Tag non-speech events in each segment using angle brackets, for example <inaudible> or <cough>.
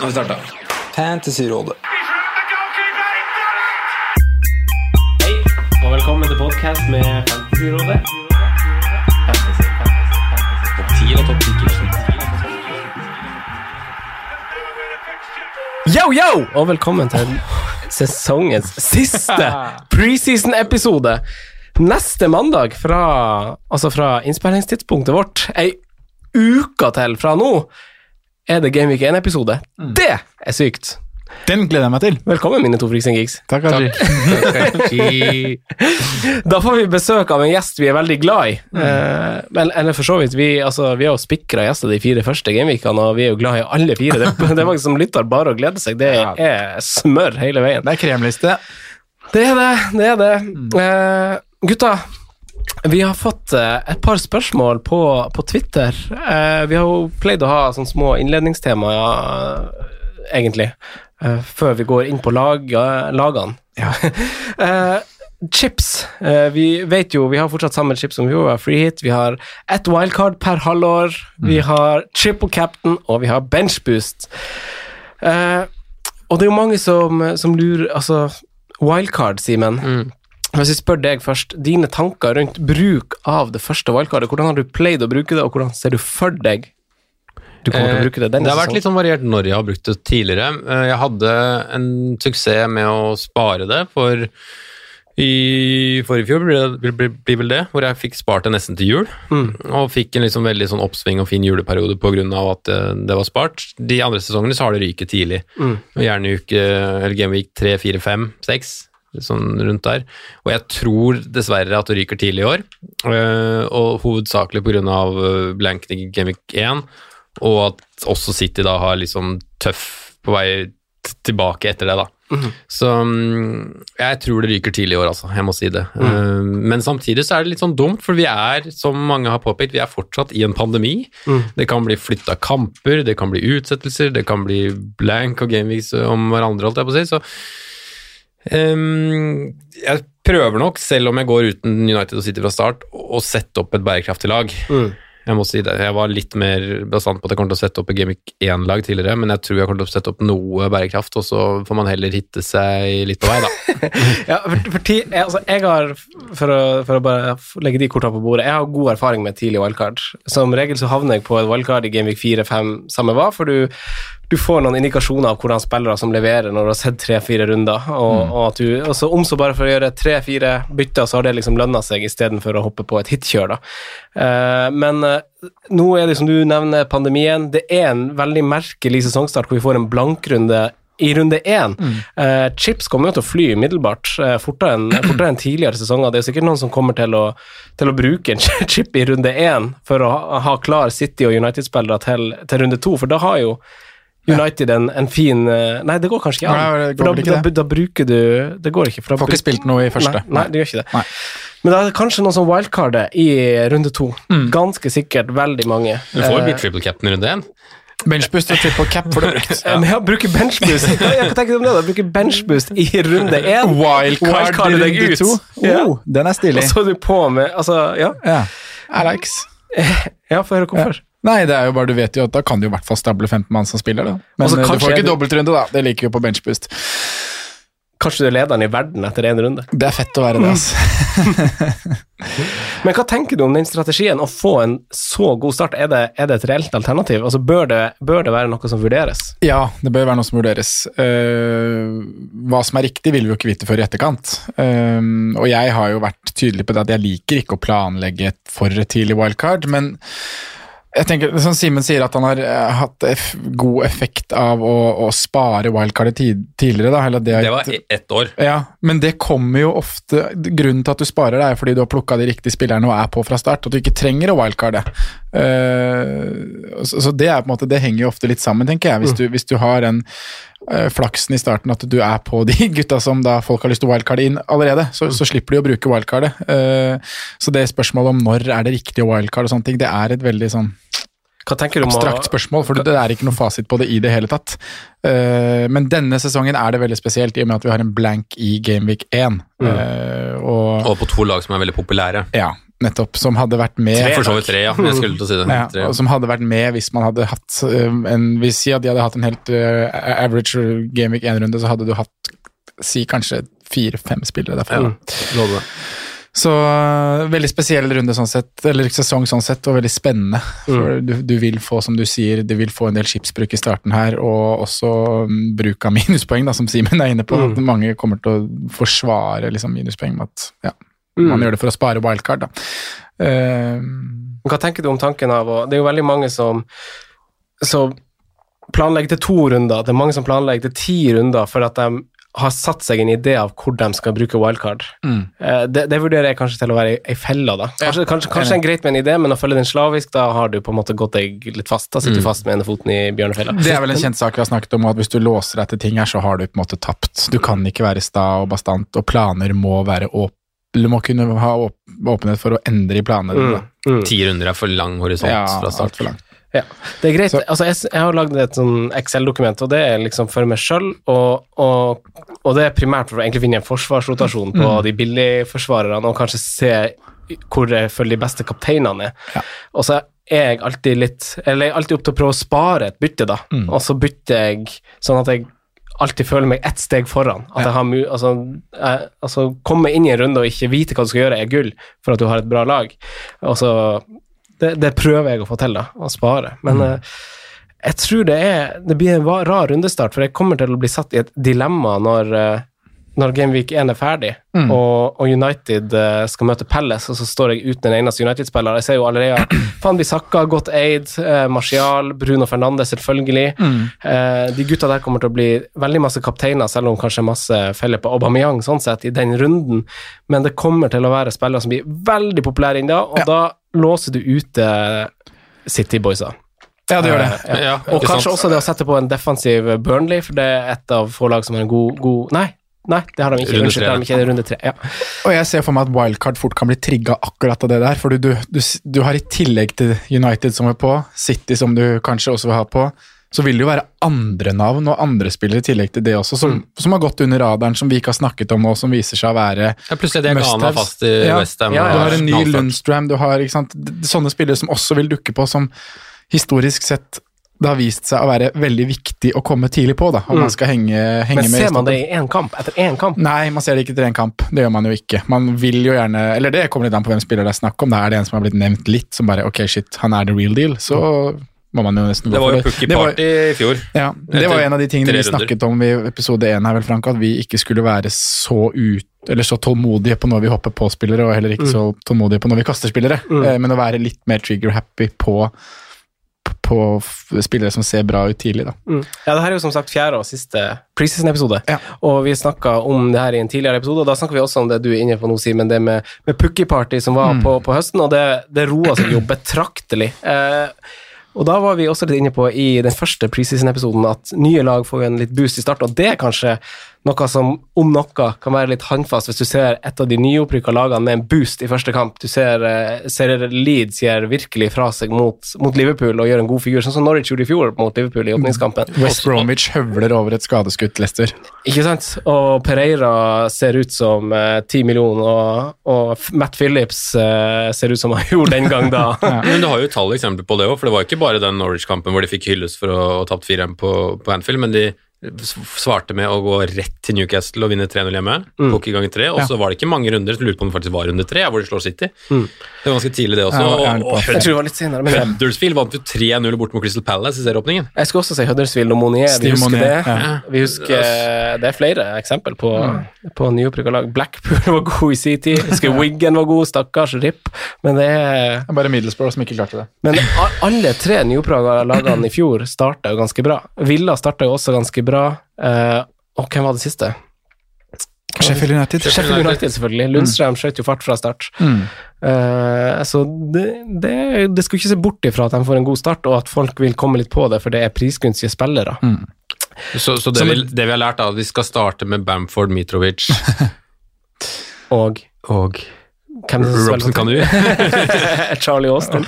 Nå har vi starta. Fantasyrådet. Hei, og velkommen til podcast med Fantasyrådet. Fantasy, fantasy, fantasy. Topp 10 eller topp 10 Yo, yo! Og velkommen til sesongens siste <laughs> preseason-episode. Neste mandag, fra, altså fra innspillingstidspunktet vårt, ei uke til fra nå, er det Gameweek 1-episode. Det er sykt. Den gleder jeg meg til. Velkommen, mine to Freaks and Geeks. Takk, Haji. Da får vi besøk av en gjest vi er veldig glad i. Eh, men, eller for så vidt, vi, altså, vi har jo spikra gjester de fire første gameweekene, og vi er jo glad i alle fire. Det, <laughs> det er faktisk som lytter bare å glede seg. Det er smør hele veien. Det er kremliste. Det er det. det er det. Eh, gutta, vi har fått eh, et par spørsmål på, på Twitter. Eh, vi har jo pleid å ha sånne små innledningstema, eh, egentlig, eh, før vi går inn på lag, lagene. Ja. <laughs> chips. Vi vet jo, vi har fortsatt samme chips som vi gjorde, free hit. Vi har ett wildcard per halvår. Vi har triple captain, og vi har benchboost. Og det er jo mange som, som lurer Altså, wildcard, Simen. Hvis jeg spør deg først, dine tanker rundt bruk av det første wildcardet, hvordan har du pleid å bruke det, og hvordan ser du for deg du kommer til å bruke det denne Det har vært litt sånn variert når jeg har brukt det tidligere. Eh, Jeg hadde en suksess med å spare det, for i forrige fjor blir vel det, hvor jeg fikk spart det nesten til jul. Og fikk en liksom veldig sånn oppsving og fin juleperiode pga. at det, det var spart. De andre sesongene så har det ryket tidlig. Mm. Gjerne uke, eller Gameweek 3, 4, 5, 6. Sånn rundt der. Og jeg tror dessverre at det ryker tidlig i år. øh, Og hovedsakelig pga. blanken i Gameweek 1, og at også City da har liksom tøff på vei tilbake etter det, da. Så mm, jeg tror det ryker tidlig i år, altså. Jeg må si det. Mm. Men samtidig så er det litt sånn dumt, for vi er, som mange har påpekt, vi er fortsatt i en pandemi. Det kan bli flytta kamper, det kan bli utsettelser, det kan bli blank og gameweeks om hverandre, holdt jeg på å si. Så um, jeg prøver nok, selv om jeg går uten United og City fra start, å sette opp et bærekraftig lag. Jeg må si det. Jeg var litt mer bastant på at jeg kommer til å sette opp et Gamic 1-lag tidligere, men jeg tror jeg kommer til å sette opp noe bærekraft, og så får man heller hitte seg litt på vei, da. <laughs> Ja, for, for ti, jeg, altså, jeg har, for å, for å bare legge de kortene på bordet, jeg har god erfaring med tidlig wildcard. Som regel så havner jeg på et wildcard i Gamic 4-5, samme hva, for du, du får noen indikasjoner av hvordan spillere som leverer når du har sett tre-fire runder, og, og at du, og så om så bare for å gjøre tre-fire bytter, så har det liksom lønna seg istedenfor å hoppe på et hitkjør, da. Eh, men eh, nå er det som du nevner, pandemien. Det er en veldig merkelig sesongstart hvor vi får en blankrunde i runde én. Eh, chips kommer jo til å fly umiddelbart, eh, fortere enn <clears throat> fortere enn tidligere sesonger. Det er sikkert noen som kommer til å, til å bruke en chip i runde én for å ha, ha klar City og United-spillere til, til runde to, for da har jo United en, en fin eh, Nei, det går kanskje ikke an. Nei, det går for da, ikke da, da bruker du Det går ikke. For da Får ikke spilt noe i første. Nei, nei, det gjør ikke det. Nei. Men da er det kanskje noen som wildcarder i runde to. Ganske sikkert veldig mange. Du får jo Eh, bli triple captain i runde én. Benchboost og triple cap for du brukt. <laughs> Ja. Men jeg bruker benchboost <laughs> ja, jeg tenker om det da, bruker benchboost i runde <laughs> én. Wildcard i runde ut. to. Ja. Oh, den er stilig. Og så er du på med Altså, ja. Ja. Alex. Ja, få høre hvorfor. Nei, det er jo bare du vet jo at da kan du i hvert fall stable 15 mann som spiller, da. Men altså, du får ikke du- dobbeltrunde, da. Det liker vi på benchboost. Kanskje du er lederen i verden etter én runde. Det er fett å være det, altså. <laughs> Men hva tenker du om den strategien, å få en så god start? Er det, er det et reelt alternativ? Altså, bør det, bør det være noe som vurderes? Ja, det bør være noe som vurderes. Uh, hva som er riktig, vil vi jo ikke vite før i etterkant. Uh, og jeg har jo vært tydelig på det at jeg liker ikke å planlegge for tidlig wildcard, men jeg tenker, som Simen sier, at han har uh, hatt eff god effekt av å, å spare wildcardet tid tidligere. Da, det, det, var ett år. Ja, men det kommer jo ofte Grunnen til at du sparer det, er fordi du har plukka de riktige spillerne og er på fra start, at du ikke trenger å wildcarde. Uh, så, så, det er på en måte, det henger jo ofte litt sammen, tenker jeg. Hvis du, hvis du har en uh, flaksen i starten at du er på de gutta som da folk har lyst til å wildcarde inn allerede, så, så slipper de å bruke wildcardet. så det spørsmålet om når er det riktig å wildcarde og sånne ting, det er et veldig sånn abstrakt spørsmål, for det er ikke noe fasit på det i det hele tatt. Uh, men denne sesongen er det veldig spesielt, i og med at vi har en blank i Gameweek 1. Mm. Og, og, på to lag som er veldig populære. Ja, nettopp. Som hadde vært med For så vidt tre, ja. Jeg skulle til å si det. Ja, tre, ja. Og som hadde vært med hvis man hadde hatt um, en Vi sier at de hadde hatt en helt uh, average Gameweek 1-runde, så hadde du hatt si kanskje fire-fem spillere derfra. Ja, så uh, veldig spesiell runde sånn sett, eller sesong sånn sett, og veldig spennende. For mm. du, du, vil få, som du sier, du vil få en del skipsbruk i starten her, og også um, bruk av <laughs> minuspoeng, da, som Simen er inne på. Mm. Mange kommer til å forsvare liksom, minuspoeng med at ja, mm. man gjør det for å spare wildcard. Da. Uh, Hva tenker du om tanken av å Det er jo veldig mange som så planlegger til to runder. Det er mange som planlegger til ti runder for at de har satt seg en idé av hvor de skal bruke wildcard. Mm. Uh, det, det, vurderer jeg kanskje til å være ei felle. da. Kanskje, kanskje, kanskje en greit med en idé, men å følge den slavisk, da har du på en måte gått deg litt fast. Da sitter du mm. fast med ene foten i bjørnefella. Det er vel en kjent sak vi har snakket om, at hvis du låser deg til ting her, så har du på en måte tapt. Du kan ikke være sta og bastant, og planer må være åpne. Du må kunne ha åpenhet for å endre i planene. Mm. Mm. Ti runder er for lang horisont ja, fra start. For langt. Ja, det er greit. Altså, jeg, jeg, har lagd et sånn Excel-dokument, og det er liksom for meg sjøl, og, og, og, det er primært for å egentlig finne en forsvarsrotasjon på mm. de billigforsvarerne, og kanskje se hvor jeg føler de beste kapteinene er. Ja. Og så er jeg alltid litt Eller jeg er alltid opp til å prøve å spare et bytte, da, mm. og så bytter jeg sånn at jeg alltid føler meg ett steg foran. At jeg har altså, jeg, altså, komme inn i en runde og ikke vite hva du skal gjøre, er gull for at du har et bra lag. Og så det, det, prøver jeg å få til, da, å spare. Men mm. uh, jeg tror det, er, det blir en rar rundestart, for jeg kommer til å bli satt i et dilemma når, uh, når Gameweek 1 er ferdig, mm. og, og, United uh, skal møte Palace, og så står jeg uten en eneste United-spiller. Jeg ser jo allerede <clears throat> Faen, Bisakka, godt eid, Martial, Bruno Fernandes, selvfølgelig. Mm. de gutta der kommer til å bli veldig masse kapteiner, selv om kanskje masse feller på Aubameyang sånn sett, i den runden, men det kommer til å være spillere som blir veldig populære inn da, og ja. da låser du ute City-boysa. Ja, det gjør det. Uh, ja. og kanskje også det å sette på en defensiv Burnley, for det er et av få lag som har en god, god Nei, Nei, det har de ikke. Runde tre. Ikke, runde tre ja. Og jeg ser for meg at wildcard fort kan bli trigga akkurat av det der. For du, du, du, har i tillegg til United som er på, City som du kanskje også vil ha på, så vil det jo være andre navn og andre spillere i tillegg til det også, som, mm. som, har gått under radaren, som vi ikke har snakket om nå, som viser seg å være ja, Plutselig er det Ghana fast i ja. Westham. Ja, ja, du har en ny Lundstram, du har ikke sant, sånne spillere som også vil dukke på, som historisk sett det har vist seg å være veldig viktig å komme tidlig på. da, om mm. man skal henge, henge Men med. ser man det i én kamp? Etter én kamp? Nei, man ser det ikke etter én kamp. Det gjør man jo ikke. Man vil jo gjerne, eller Det kommer litt an på hvem spiller det er snakk om. Da er det en som har blitt nevnt litt, som bare ok, shit, han er the real deal. Så må man jo nesten gå for. Det var jo Pukki Party i fjor. Ja, det var en av de tingene vi snakket om i episode én her, vel, Frank, at vi ikke skulle være så ut eller så tålmodige på når vi hopper på spillere, og heller ikke mm. så tålmodige på når vi kaster spillere. Mm. Eh, men å være litt mer trigger-happy på, på spillere som ser bra ut tidlig. Da. Mm. Ja, det her er jo som sagt fjerde og siste preseason-episode, ja. og vi snakka om det her i en tidligere episode. og Da snakka vi også om det du er inne på nå, Simen, det med, med Pukki-party som var mm. på, på, høsten, og det, det roa seg jo <clears throat> betraktelig. Eh, og da var vi også litt inne på i den første preseason-episoden at nye lag får en litt boost i starten, og det er kanskje noe som, om noe, kan være litt håndfast hvis du ser et av de nyopprykka lagene med en boost i første kamp. Du ser, eh, ser Leeds gjør virkelig fra seg mot, mot, Liverpool og gjør en god figur, sånn som Norwich gjorde i fjor mot Liverpool i åpningskampen. West Bromwich høvler over et skadeskutt Leicester. Ikke sant? Og Pereira ser ut som eh, ti uh, millioner, og, og, Matt Phillips eh, ser ut som han <laughs> gjorde den gang da. <laughs> ja. Men du har jo tall eksempler på det òg, for det var ikke bare den Norwich-kampen hvor de fikk hylles for å ha tapt 4-1 på, på Anfield, men de svarte med å gå rett til Newcastle og vinne 3-0 hjemme. Mm. Tok i gang tre, og så var det ikke mange runder. Så lurte på om det faktisk var runde tre, hvor de slår City. Mm. Det var ganske tidlig, det også. Ja, jeg og, og. Jeg tror det var litt senere, men Huddersfield vant jo 3-0 bort mot Crystal Palace i serieåpningen. jeg skal også si Huddersfield og Monier. Vi husker Monier, det. ja. Vi husker Det er flere eksempel på, på nyopprykka lag. Blackpool <laughs> var god i sin tid. Husker Wiggen var god, stakkars RIP. Men det er bare Middlesbrough som ikke klarte det. Men alle tre nyopprykka lagene i fjor starta jo ganske bra. Villa starta jo også ganske bra. Eh, og hvem var det siste? Sheffield United. Sheffield United, selvfølgelig. Lundstrøm skjøt jo fart fra start. Mm. Uh, så det, det, det skulle ikke se bort ifra at de får en god start, og at folk vil komme litt på det, for det er prisgunstige spillere. Så, så det, vi, det vi har lært, er at vi skal starte med Bamford, Mitrovic <laughs> Og og hvem Robson spiller kan. <laughs> Charlie Austin.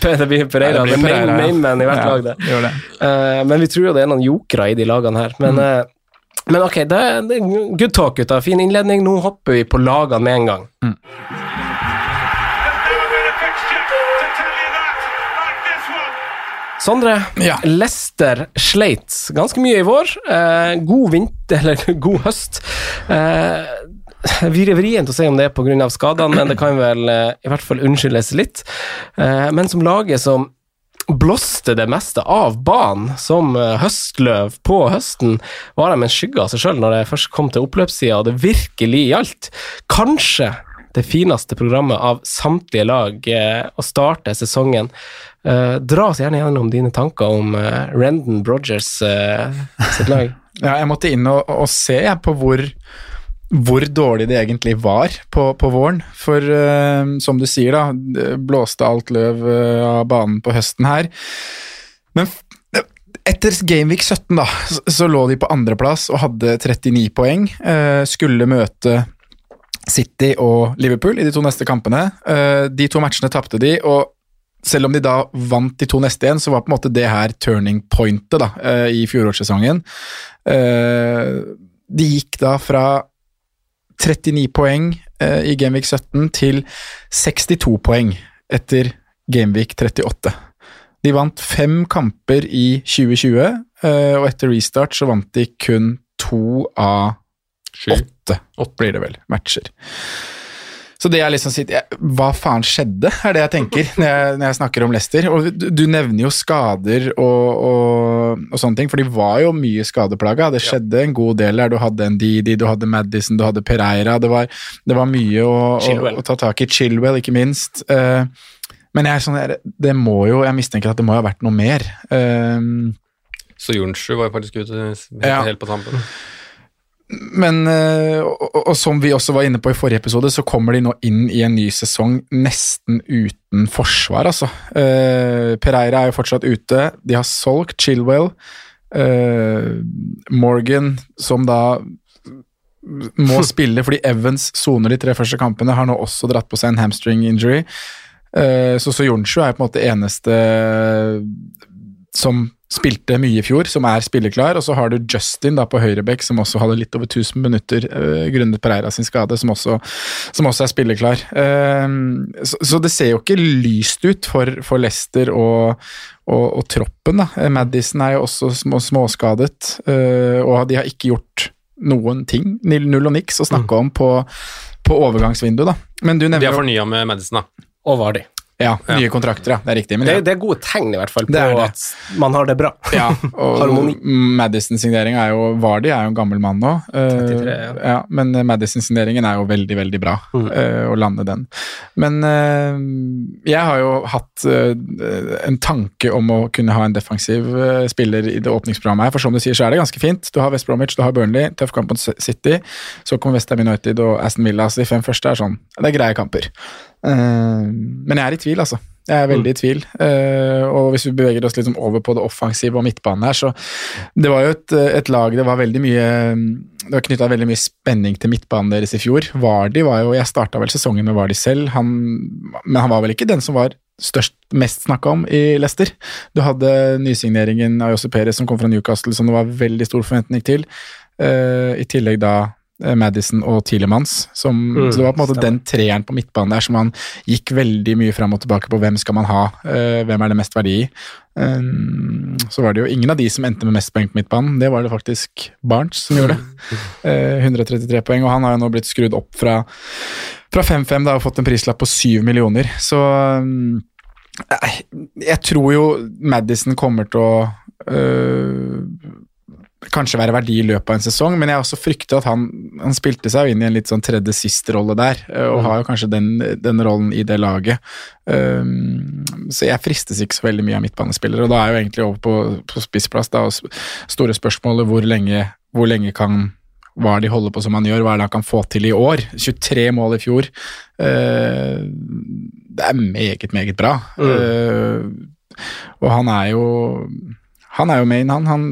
det blir Pereira. Det er main, main man i hvert Ja, lag, det. det. Uh, men vi tror jo det er noen jokere i de lagene her. Men, eh, men ok, det, er- det er good talk, gutta. Fin innledning. Nå hopper vi på lagene med en gang. Sondre, Ja. Lester sleit ganske mye i vår. Eh, god vinter, <laughs> eller god høst. Eh, vrient å si om det er pga. skadene, men det kan vel eh, i hvert fall unnskyldes litt. Eh, men som laget som blåste det meste av banen som eh, høstløv på høsten, var de en skygge av seg sjøl når det først kom til oppløpssida og det virkelig gjaldt. Kanskje det fineste programmet av samtlige lag å starte sesongen. Dra oss gjerne gjennom dine tanker om Rendon Brogers sitt lag. <laughs> Ja, jeg måtte inn og, og se på hvor, hvor dårlig det egentlig var på, på våren. For uh, som du sier, da, blåste alt løv uh, av banen på høsten her. Men f- etter Gameweek 17 da, så, så lå de på andreplass og hadde 39 poeng. Uh, skulle møte City og Liverpool i de to neste kampene. Eh, de to matchene tapte de, og selv om de da vant de to neste igjen, så var på en måte det her turning pointet da, eh, i fjorårssesongen. Eh, De gikk da fra 39 poeng eh, i Gameweek 17 til 62 poeng etter Gameweek 38. De vant fem kamper i 2020, eh, og etter restart så vant de kun to av åtte, blir det vel, matcher. Så det jeg liksom sier Hva faen skjedde, er det jeg tenker når jeg, når jeg snakker om Leicester. Og du, du nevner jo skader og, og, og sånne ting, for de var jo mye skadeplaga. Det skjedde en god del der. Du hadde Ndidi, du hadde Madison, du hadde Pereira. Det var, det var mye å, å, å ta tak i. Chilwell, ikke minst. Uh, men jeg sånn, det må jo, jeg mistenker at det må ha vært noe mer. Eh, Så Jonsrud var jo faktisk ute helt, Ja. helt på tampen. Men, eh, og, og, og som vi også var inne på i forrige episode, så kommer de nå inn i en ny sesong nesten uten forsvar, altså. Eh, Pereira er jo fortsatt ute. De har solgt Chilwell. Eh, Morgan, som da må <laughs> spille fordi Evans soner de tre første kampene, har nå også dratt på seg en hamstring injury. Eh, så Soyuncu er på en måte eneste som spilte mye i fjor, som er spilleklar. Og så har du Justin da på høyreback, som også hadde litt over 1000 minutter uh, grunnet Pereira sin skade, som også, som også er spilleklar. Uh, så, så det ser jo ikke lyst ut for, for Leicester og, og, og troppen. da. Eh, Madison er jo også små, småskadet, uh, og de har ikke gjort noen ting. Null og niks å snakke om på, på overgangsvinduet, da. Men du De har fornya med Madison, da. Og var de. Ja, nye kontrakter, ja. Det er riktig. Men Det, ja. det er gode tegn, i hvert fall, på Det det. at man har det bra. Ja, <laughs> og Harmoni. Madison-signering er jo Vardy er jo en gammel mann nå, eh, 33, ja. men Madison-signeringen er jo veldig, veldig bra Mm. eh, å lande den. Men eh, jeg har jo hatt en tanke om å kunne ha en defensiv spiller i det åpningsprogrammet her, for som du sier, så er det ganske fint. Du har West Bromwich, du har Burnley, tøff kamp mot City, så kommer West Ham United og Aston Villa, så de fem første er sånn, det er greie kamper. Eh, men jeg er i tvil, altså. Jeg er veldig i tvil. Eh, og hvis vi beveger oss liksom over på det offensive og midtbanen her, så Det var jo et, et lag Det var veldig mye Det var knytta veldig mye spenning til midtbanen deres i fjor. Vardi var jo Jeg starta vel sesongen med Vardi selv, han, men han var vel ikke den som var størst, mest snakka om i Leicester. Du hadde nysigneringen av Josep Perez som kom fra Newcastle, som det var veldig stor forventning til. Eh, I tillegg da Madison og Tilemans. Som, Mm, så det var på en måte stemmer. den treeren på midtbanen der som han gikk veldig mye fram og tilbake på hvem skal man ha, eh, hvem er det mest verdi i. Um, så var det jo ingen av de som endte med mest poeng på midtbanen, det var det faktisk Barents som gjorde. uh, 133 poeng, og han har jo nå blitt skrudd opp fra, fra 5-5 da, og fått en prislapp på 7 millioner. Så um, jeg, jeg tror jo Madison kommer til å øh, kanskje være verdi i løpet av en sesong, men jeg også frykter at han, han spilte seg inn i en litt sånn tredje sist-rolle der, og og har jo kanskje den, den rollen i det laget. Um, så jeg fristes ikke så veldig mye av midtbanespillere, og da er jo egentlig over på, på spissplass. Da, og store spørsmålet hvor lenge, hvor lenge kan hva de holder på som han gjør, hva er det han kan få til i år? 23 mål i fjor. Uh, det er meget, meget bra. Eh, og han er jo Han er jo main, han. Han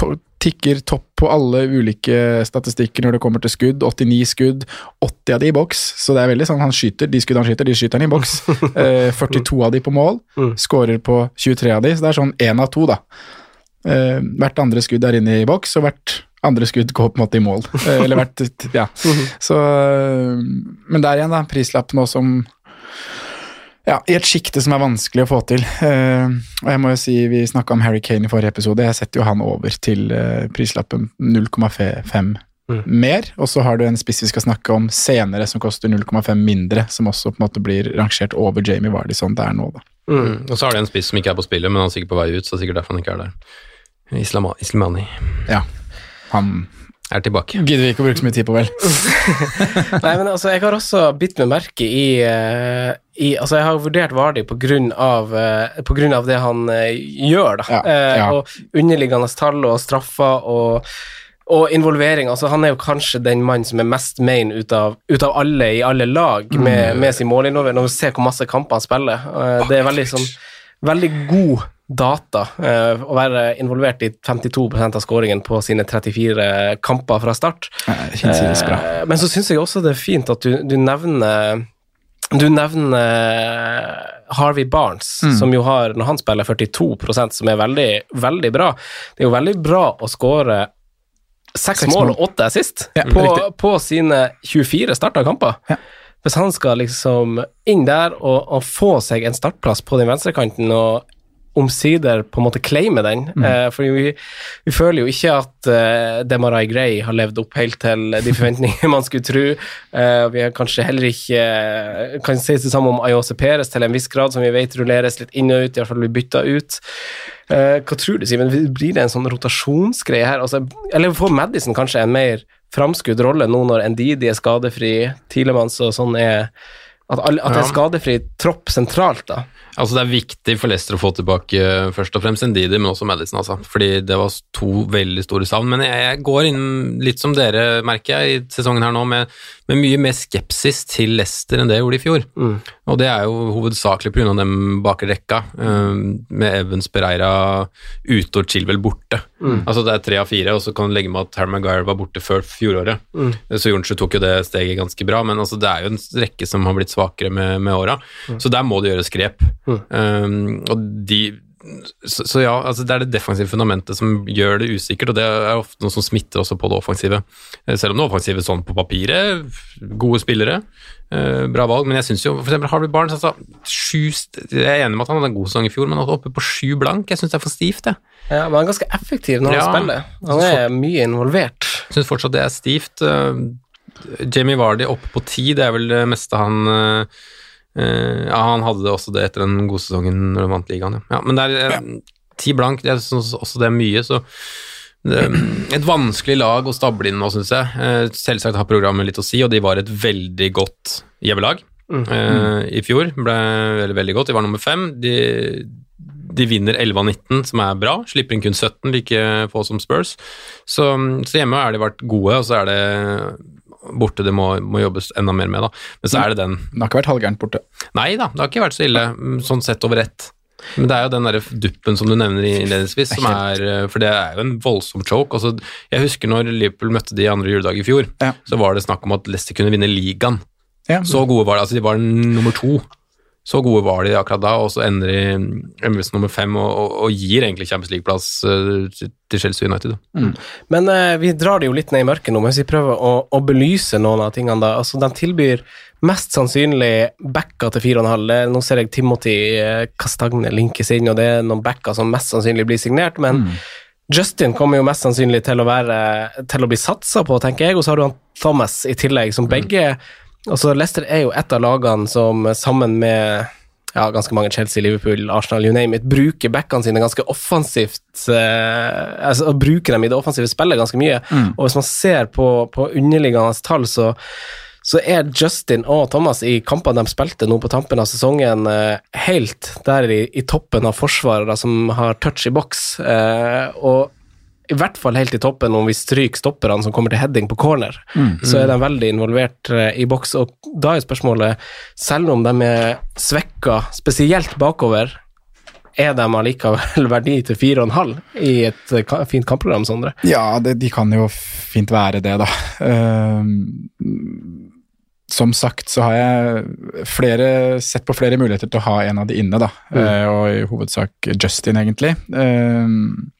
to tikker topp på alle ulike statistikker når det kommer til skudd. 89 skudd, 80 av de i boks. Så det er veldig sånn han skyter. De skuddene han skyter, de skyter han i boks. <laughs> Eh, 42 av de på mål. Skårer på 23 av de, så det er sånn én av to, da. Eh, hvert andre skudd er inne i boks, og hvert andre skudd går på en måte i mål. Eh, eller hvert Ja. <laughs> Så eh, Men der igjen, da. Prislapp nå som ja, i et sjikte som er vanskelig å få til. Uh, og jeg må jo si, Vi snakka om Harry Kane i forrige episode. Jeg setter jo han over til uh, prislappen 0,5 mer. Og så har du en spiss vi skal snakke om senere som koster 0,5 mindre, som også på en måte blir rangert over Jamie Vardy sånn det er nå. da. Mm. Og så har de en spiss som ikke er på spillet, men han er sikkert på vei ut, så det er sikkert derfor han ikke er der. Islama, Islamani. Ja, han er tilbake. gidder vi ikke å bruke så mye tid på, vel. <laughs> Nei, men altså, jeg har også bitt meg merke i, eh, i Altså, jeg har vurdert Vardi på grunn av, eh, på grunn av det han eh, gjør, da. Ja, Eh, ja. Og underliggende tall og straffer og og involvering, altså Han er jo kanskje den mannen som er mest main ut av, ut av alle i alle lag med, med sin målinnover, når vi ser hvor masse kamper han spiller. Det er veldig sånn veldig god data uh, å være involvert i 52% av skåringen på sine 34 kamper fra start. Eh, uh. Men så syns jeg også det er fint at du, du nevner du nevner Harvey Barnes, Mm. som jo har, når han spiller 42% som er veldig, veldig bra. Det er jo veldig bra å skåre seks mål. og åtte assist Ja, på, på sine 24 starta kamper. Ja. Hvis han skal liksom inn der og, og få seg en startplass på den venstrekanten og omsider på en måte claime den. Mm. Eh, for vi, vi føler jo ikke at eh, Demarai Gray har levd opp helt til de forventningene man skulle tro. Eh, vi har kanskje heller ikke eh, kan sies det samme om Ayose Peres til en viss grad, som vi vet rulleres litt inn og ut, i hvert fall blir bytta ut. Eh, hva tror du, Simen? Blir det en sånn rotasjonsgreie her? Altså, eller får Madison kanskje en mer framskudd rolle nå når Ndidi er skadefri, Tilemanns og sånn er At, alle, at det er skadefri tropp sentralt, da. Altså Det er viktig for Leicester å få tilbake eh, først og fremst Ndidi, men også Madison, altså. Fordi det var to veldig store savn. Men jeg, jeg går inn litt som dere, merker jeg, i sesongen her nå, med, med mye mer skepsis til Leicester enn det jeg gjorde i fjor. Og det er jo hovedsakelig pga. dem bakre rekka, eh, med Evans Pereira ute og Chilwell borte. Altså Det er tre av fire, og så kan du legge med at Harry Maguire var borte før fjoråret. Så Jonsrud tok jo det steget ganske bra, men altså det er jo en rekke som har blitt svakere med, med åra. Så der må det gjøres grep. Um, og de så, så ja, altså det er det defensive fundamentet som gjør det usikkert, og det er ofte noe som smitter også på det offensive. Eh, Selv om det offensive sånn på papiret, gode spillere, eh, bra valg, men jeg syns jo for eksempel Harvey Barnes altså, sju, Jeg er enig med at han hadde en god sesong i fjor, men altså oppe på sju blank, jeg syns det er for stivt, jeg. Ja, men han er ganske effektiv når Ja. han spiller. Han er mye involvert. Syns fortsatt det er stivt. Jamie Vardy oppe på ti, det er vel det meste han eh, eh, Ja, han hadde det også det etter den gode sesongen når han vant ligaen, ja. ja men det er eh, ti blank, jeg syns også det er mye, så et vanskelig lag å stable inn nå, syns jeg. Selvsagt har programmet litt å si, og de var et veldig godt hjemmelag mm. uh, i fjor. Ble veldig, veldig godt. De var nummer fem. De, de vinner 11 av 19, som er bra. Slipper inn kun 17, like få som Spurs. Så, så hjemme har de vært gode, og så er det borte det må, må jobbes enda mer med, da. Men så er det den Det har ikke vært halvgærent borte. Nei da, det har ikke vært så ille, mm, sånn sett over ett. Men det er jo den derre duppen som du nevner innledningsvis, som er eh, For det er jo en voldsom choke. Altså, jeg husker når Liverpool møtte de andre juledag i fjor, Ja. så var det snakk om at Leicester kunne vinne ligaen. Ja. Så gode var de. Altså, de var nummer to Så gode var de akkurat da, og så ender de MVS nummer fem og, og, og gir egentlig Champions League-plass eh, til- Chelsea United. Mm. Men eh, vi drar det jo litt ned i mørket nå, mens vi prøver å, å belyse noen av tingene. da. Altså, De tilbyr mest sannsynlig backa til 4,5. Det- Nå ser jeg Timothy eh, Castagne linkes inn, og det er noen backer som mest sannsynlig blir signert. men Justin kommer jo mest sannsynlig til å, være, til å bli satsa på, tenker jeg, og så har du han Thomas i tillegg, som begge altså Leicester er jo et av lagene som sammen med ja, ganske mange Chelsea, Liverpool, Arsenal, you name it, bruker backene sine ganske offensivt. Eh, altså Bruker dem i det offensive spillet ganske mye. Og hvis man ser på, på underliggende tall, så så er Justin og Thomas i kampene de spilte nå på tampen av sesongen, eh, helt der i, i toppen av forsvarere som har touch i boks. Eh, og i hvert fall helt i toppen om vi stryker stopperne som kommer til heading på corner. Så er de veldig involvert eh, i boks, og da er spørsmålet, selv om de er svekka, spesielt bakover, er de allikevel <laughs> verdi til 4,5 i et eh, fint kampprogram, Sondre? Ja, det, de kan jo fint være det, da. Ehm, som sagt så har jeg flere, sett på flere muligheter til å ha en av de inne, da. Eh, og i hovedsak Justin, egentlig. Ehm,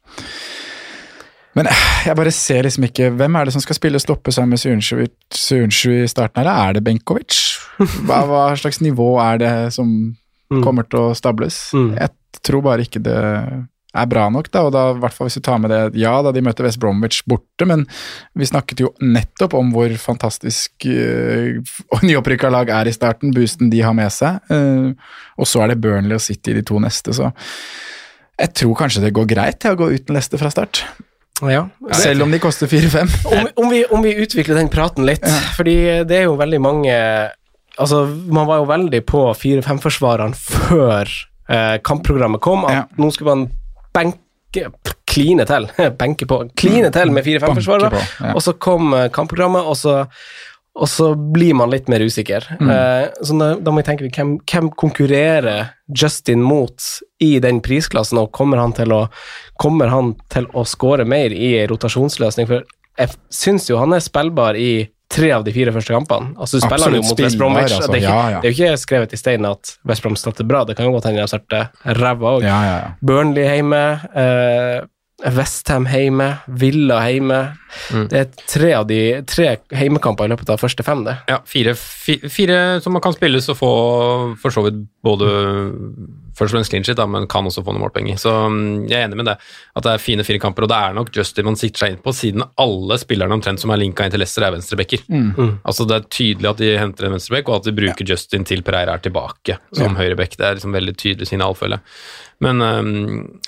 men eh, jeg bare ser liksom ikke Hvem er det som skal spille stoppe sammen med Sunsju i starten her? Er det Benkovic? Hva, hva slags nivå er det som kommer til å stables? Mm. Jeg tror bare ikke det er bra nok, da, og da i hvert fall hvis du tar med det Ja da, de møter West Bromwich borte, men vi snakket jo nettopp om hvor fantastisk <laughs> uh, nyopprykka lag er i starten, boosten de har med seg, eh, og så er det Burnley og City de to neste, så jeg tror kanskje det går greit til å gå uten Leste fra start, Ja. selv om de koster 4-5. om, om, vi, om vi utvikler den praten litt, fordi det er jo veldig mange Altså, man var jo veldig på 4-5-forsvareren før eh, kampprogrammet kom, at Ja. nå skulle man benke Kline til. <laughs> Benke på. Kline til med 4-5-forsvarere. Ja. Og så kom eh, kampprogrammet, og så, og så blir man litt mer usikker. Eh, så da, da må vi tenke hvem, hvem konkurrerer Justin mot i den prisklassen, og kommer han til å, kommer han til å score mer i en rotasjonsløsning? For jeg syns jo han er spillbar i tre av de fire første kampene. Altså Du spiller han jo mot West Bromwich. altså. Det, er ikke, Ja, ja. det er jo ikke skrevet i stein at West Brom starter bra, det kan jo godt hende de starter ræva òg. Ja, ja, ja. Burnley hjemme, eh, Westham hjemme, Villa hjemme. Det er tre av de tre heimekamper i løpet av første fem, det. Ja, fire, fire, fire som man kan spilles og få for så vidt både først og fremst clean shit, da, men kan også få noen målpenger. Så mm, jeg er enig med det, at det er fine fire kamper, og det er nok Justin man sikter seg inn på, siden alle spillerne omtrent som er linka inn til Leicester, er venstrebacker. Altså Det er tydelig at de henter en venstreback, og at de bruker Justin til Pereira er tilbake som høyreback. Det er liksom veldig tydelig signalfølge. Men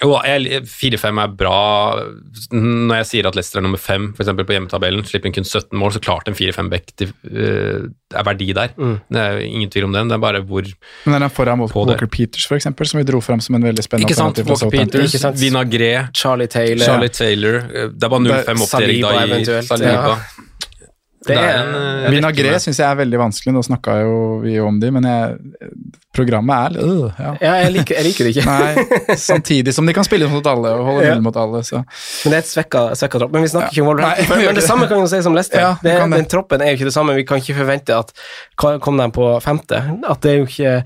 jeg- 4-5 er bra. Når jeg sier at Leicester er nummer 5 for eksempel på hjemmetabellen, slipper inn kun 17 mål, så klart en 4-5-back uh, er verdi der. Det er ingen tvil om den. Det er bare hvor Men den er foran På det. Walker Peters, for eksempel, som vi dro fram som en veldig spennende Ikke sant? alternativ Walker Peters, Ikke sant? Vinagré, Charlie Taylor. Charlie Taylor øh, Det er bare 0-5 opp til Erik Saliba eventuelt, Saliba. ja. Det er en, rekke med- syns jeg er veldig vanskelig, nå snakka jo vi om de, men jeg, programmet er øh, ja. ja, jeg liker, jeg liker det ikke. Nei, samtidig som de kan spille mot alle og holde Ja. mot alle, så Men det er et svekka, svekka tropp. Men vi snakker Ja. ikke om Wolverhampton. Nei, vi Men det samme kan jo si som Leicester. Ja, det, vi det. den troppen er jo ikke det samme. Vi kan ikke forvente at kom de på femte. At det er jo ikke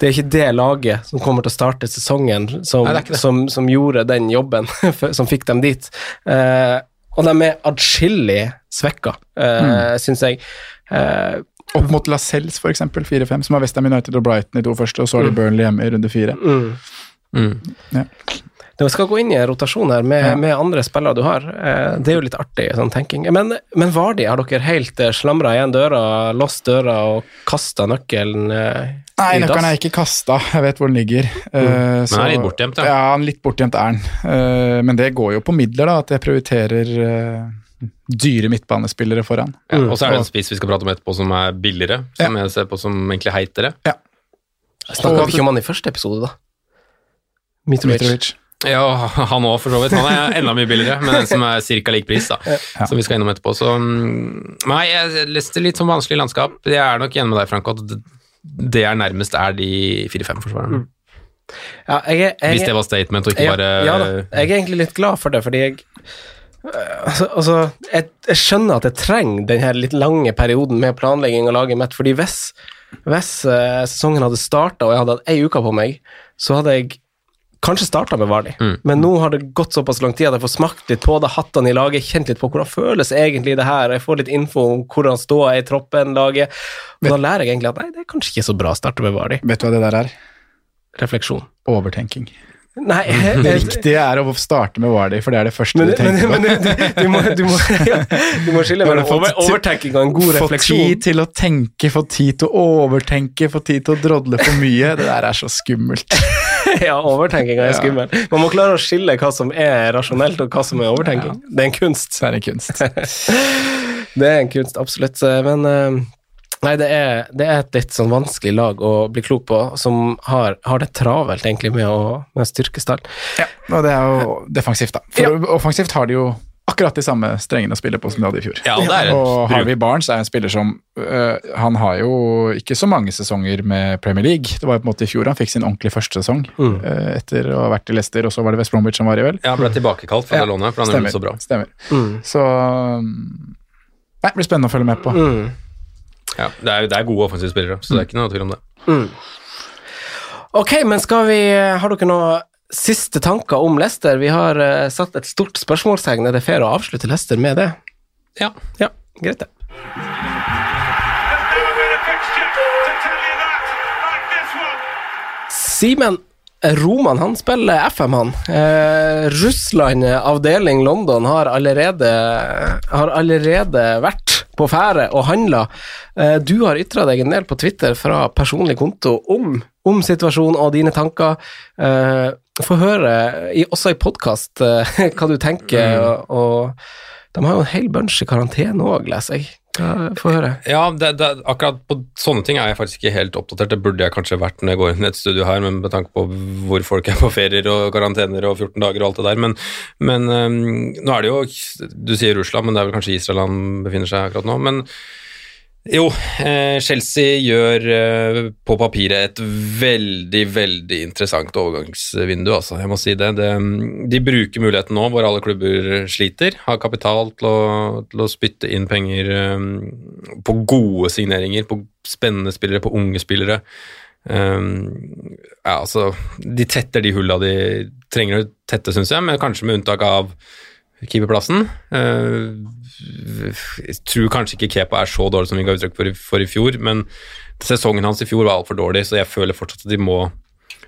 det er ikke det laget som kommer til å starte sesongen, som, Nei, som, som gjorde den jobben, <laughs> som fikk dem dit. Eh, og de er adskillig svekka, uh, Mm. syns jeg. Uh, Opp mot Lascelles, eksempel, 4-5, som har Westham United og Brighton i to første, og så har de Burnley hjemme i runde fire. mm. Mm. Det skal gå inn i en rotasjon her med, Ja. med andre spillere du har. Eh, Det er jo litt artig sånn tenking. Men, men Vardi, har dere helt slamra igjen døra, låst døra og kasta nøkkelen eh, Nei, nøkkelen er ikke kasta, jeg vet hvor den ligger. Eh, Men så- den er litt bortgjemt, ja. Ja, litt bortgjemt er den. Uh, men det går jo på midler, da, at jeg prioriterer uh, dyre midtbanespillere foran. Ja, og så er det en spiss vi skal prate om etterpå som er billigere, som jeg ser på som egentlig heitere. Snakka Og- vi ikke om han i første episode, da? Mitrovic. Mitrovic. Ja, han òg, for så vidt. Han er enda mye billigere, men den som er ca. lik pris, da. Som vi skal innom etterpå. Så mm, Nei, jeg leste litt sånn vanskelig landskap. Jeg er nok enig med deg, Frank, at det- er nærmest er de 4-5-forsvarerne. Ja, jeg, jeg, Hvis det var statement, og ikke ja, bare ja da. Jeg er egentlig litt glad for det, fordi jeg øh, Altså, altså jeg, jeg skjønner at jeg trenger den her litt lange perioden med planlegging og laget mitt, fordi hvis Hvis uh, sesongen hadde starta og jeg hadde hatt ei uke på meg, så hadde jeg kanskje starta med Vardi. Mm. Men nå har det gått såpass lang tid at jeg får smakt litt på det, hattene i laget, kjent litt på hvordan føles egentlig det her. Jeg får litt info om hvordan ståa er i troppen, laget. Og da lærer jeg egentlig at nei, det er kanskje ikke så bra å starte med Vardi. Vet du hva det der er? Refleksjon. Overtenking. Nei, <laughs> Det riktige er å starte med Wardy, for det er det første Men, du men, tenker på. men du, du, må, du, må, <laughs> ja, du må skille mellom over, overtenking og en god Få refleksjon. tid til å tenke, få tid til å overtenke, få tid til å drodle for mye. Det der er så skummelt. <laughs> <laughs> ja, overtenking er Ja. skummel. Man må klare å skille hva som er rasjonelt, og hva som er overtenking. Det er en kunst. Det er en kunst. <laughs> Det er en kunst, absolutt. Men eh, nei, det er, det er et litt sånn vanskelig lag å bli klok på, som har, har det travelt egentlig med å, med styrke stall. Ja, og det er jo defensivt, da. For offensivt har de jo akkurat de samme strengene å spille på som de hadde i fjor. Ja, det er. Og Harvey Barnes er en spiller som uh, Han har jo ikke så mange sesonger med Premier League. Det var jo på en måte i fjor han fikk sin ordentlig første sesong Mm. uh, etter å ha vært i Leicester, og så var det West Bromwich han var i, vel? Ja, ble tilbakekalt fra Ja, det lånet, for han stemmer, gjorde det så bra. Stemmer. Mm. Så um, Nei, det blir spennende å følge med på. Mm. Ja, det er, det er gode offensive spillere, så det er ikke noe tvil om det. Mm. Ok, men skal vi Har dere noen siste tanker om Leicester? Vi har uh, satt et stort spørsmålstegn. Er det fair å avslutte Leicester med det? Ja. Ja, greit det. Simen Roman han spiller FM, han. Eh, Russland, avdeling London, har allerede, har allerede vært på ferde og handla. Eh, du har ytra deg en del på Twitter fra personlig konto om, om situasjonen og dine tanker. Få høre, i, også i podkast, eh, <laughs> hva du tenker, og, og de har jo en hel bunch i karantene òg, leser jeg. Få høre. Ja, det, det, akkurat på sånne ting er jeg faktisk ikke helt oppdatert. Det burde jeg kanskje vært når jeg går inn i et studio her, men med tanke på hvor folk er på ferier og karantener og 14 dager og alt det der. Men, men øhm, nå er det jo Du sier Russland, men det er vel kanskje Israel han befinner seg akkurat nå. Men jo, eh, Chelsea gjør eh, på papiret et veldig, veldig interessant overgangsvindu, altså. Jeg må si det. det. De bruker muligheten nå hvor alle klubber sliter, har kapital til å, til å spytte inn penger eh, på gode signeringer, på spennende spillere, på unge spillere. Um, ja, altså, de tetter de hulla de trenger å tette, syns jeg, men kanskje med unntak av keeperplassen. Uh, jeg tror kanskje ikke Kepa er så dårlig som vi ga uttrykk for i fjor, men sesongen hans i fjor var altfor dårlig, så jeg føler fortsatt at de må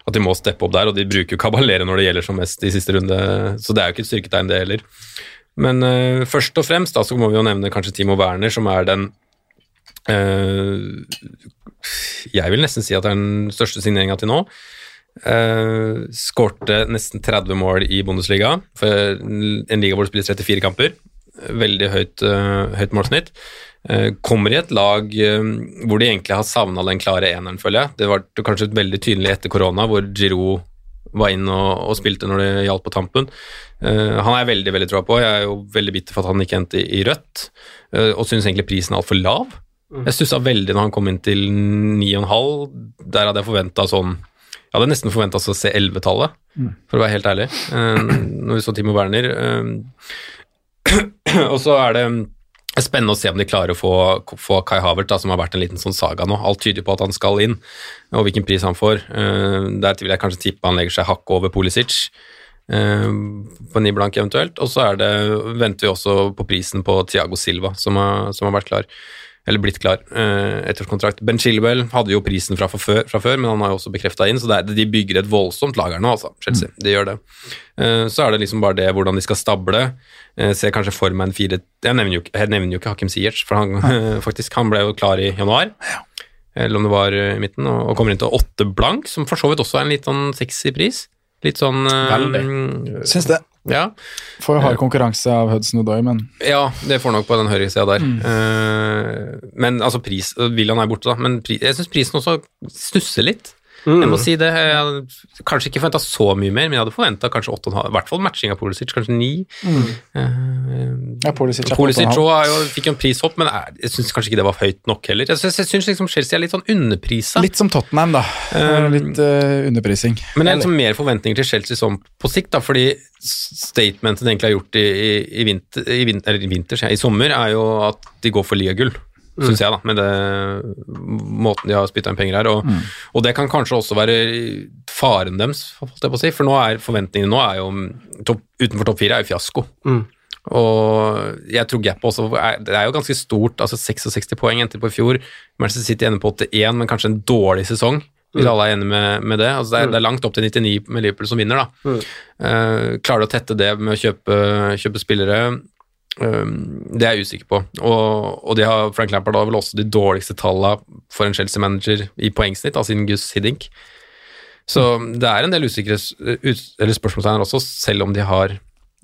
at de må steppe opp der, og de bruker jo Kabalere når det gjelder som mest i siste runde, så det er jo ikke et styrketegn, det heller. Men uh, først og fremst da, så må vi jo nevne kanskje Timo Werner, som er den uh, Jeg vil nesten si at det er den største signeringa til nå. Uh, Skårte nesten 30 mål i Bundesliga, for en liga hvor det spilles 34 kamper. Veldig høyt, uh, høyt målsnitt. Uh, kommer i et lag hvor de egentlig har savna den klare eneren, føler jeg. Det var kanskje veldig tydelig etter korona, hvor Giroud var inn og, og spilte når det gjaldt på tampen. Uh, han er jeg veldig veldig troa på. Jeg er jo veldig bitter for at han ikke endte i, i rødt, uh, og syns egentlig prisen er altfor lav. Jeg stussa veldig når han kom inn til 9,5. Der hadde jeg forventa sånn Jeg hadde nesten forventa å se 11-tallet, for å være helt ærlig, eh, når vi så Timo Werner. eh, <clears throat> og så er det spennende å se om de klarer å få, få Kai Havert, da, som har vært en liten sånn saga nå. Alt tyder på at han skal inn, og hvilken pris han får. Uh, der vil jeg kanskje tippe han legger seg hakket over Pulisic. eh, på ni blank eventuelt. Og så er det, venter vi også på prisen på Thiago Silva, som har, som har vært klar. Eller blitt klar. Uh, Ettårskontrakt. Ben Chilwell hadde jo prisen fra, før, fra før, men han har jo også bekrefta inn, så det er, de bygger et voldsomt lager nå, altså. Chelsea. De gjør det. Eh, så er det liksom bare det hvordan de skal stable. Uh, ser kanskje for meg en fire Jeg nevner jo, jeg nevner jo ikke Hakim Siertz, for han, <laughs> faktisk, han ble jo klar i januar. Eller om det var eh, i midten, og, og kommer inn til åtte blank, som for så vidt også er en litt sånn sexy pris. Litt sånn uh, Syns det. Ja. Får hard konkurranse av Hudson Odoi, men Ja, det får nok på den høyresida der. Mm. men altså, pris William er borte, da, men pris, jeg syns prisen også stusser litt. Jeg må si det. Jeg hadde kanskje ikke forventa så mye mer, men jeg hadde forventa kanskje 8,5. I hvert fall matching av Polisic, kanskje 9. ja, Pulisic er Polisic åtte og en halv. også er jo, fikk jo en prishopp, men er, jeg syns kanskje ikke det var høyt nok heller. Jeg syns, jeg liksom Chelsea er litt sånn underprisa. Litt som Tottenham, da. Um, Litt uh, underprising. Men det er liksom mer forventninger til Chelsea sånn på sikt, da, fordi statementet de egentlig har gjort i, i, i, vinter, i, vinter, eller i, vinter, i sommer, er jo at de går for ligagull. Mm. syns jeg, da, med det, måten de har spytta inn penger her. Og, mm. og, det kan kanskje også være faren deres, holdt jeg på å si, for nå er forventningene nå er jo topp, utenfor topp fire er jo fiasko. Mm. Og jeg tror gapet også er, Det er jo ganske stort, altså 66 poeng endte på i fjor. Manchester City ender på 81, men kanskje en dårlig sesong. Hvis mm. alle er enige med, med det. Altså det, er, mm. det, er, langt opp til 99 med Liverpool som vinner. da. Mm. Uh, klarer du å tette det med å kjøpe, kjøpe spillere? Um, det er jeg usikker på. Og, og de har, Frank Lampard har vel også de dårligste tallene for en Chelsea-manager i poengsnitt, altså siden Gus Hiddink. Så det er en del usikre ut, spørsmålstegn også, selv om de har,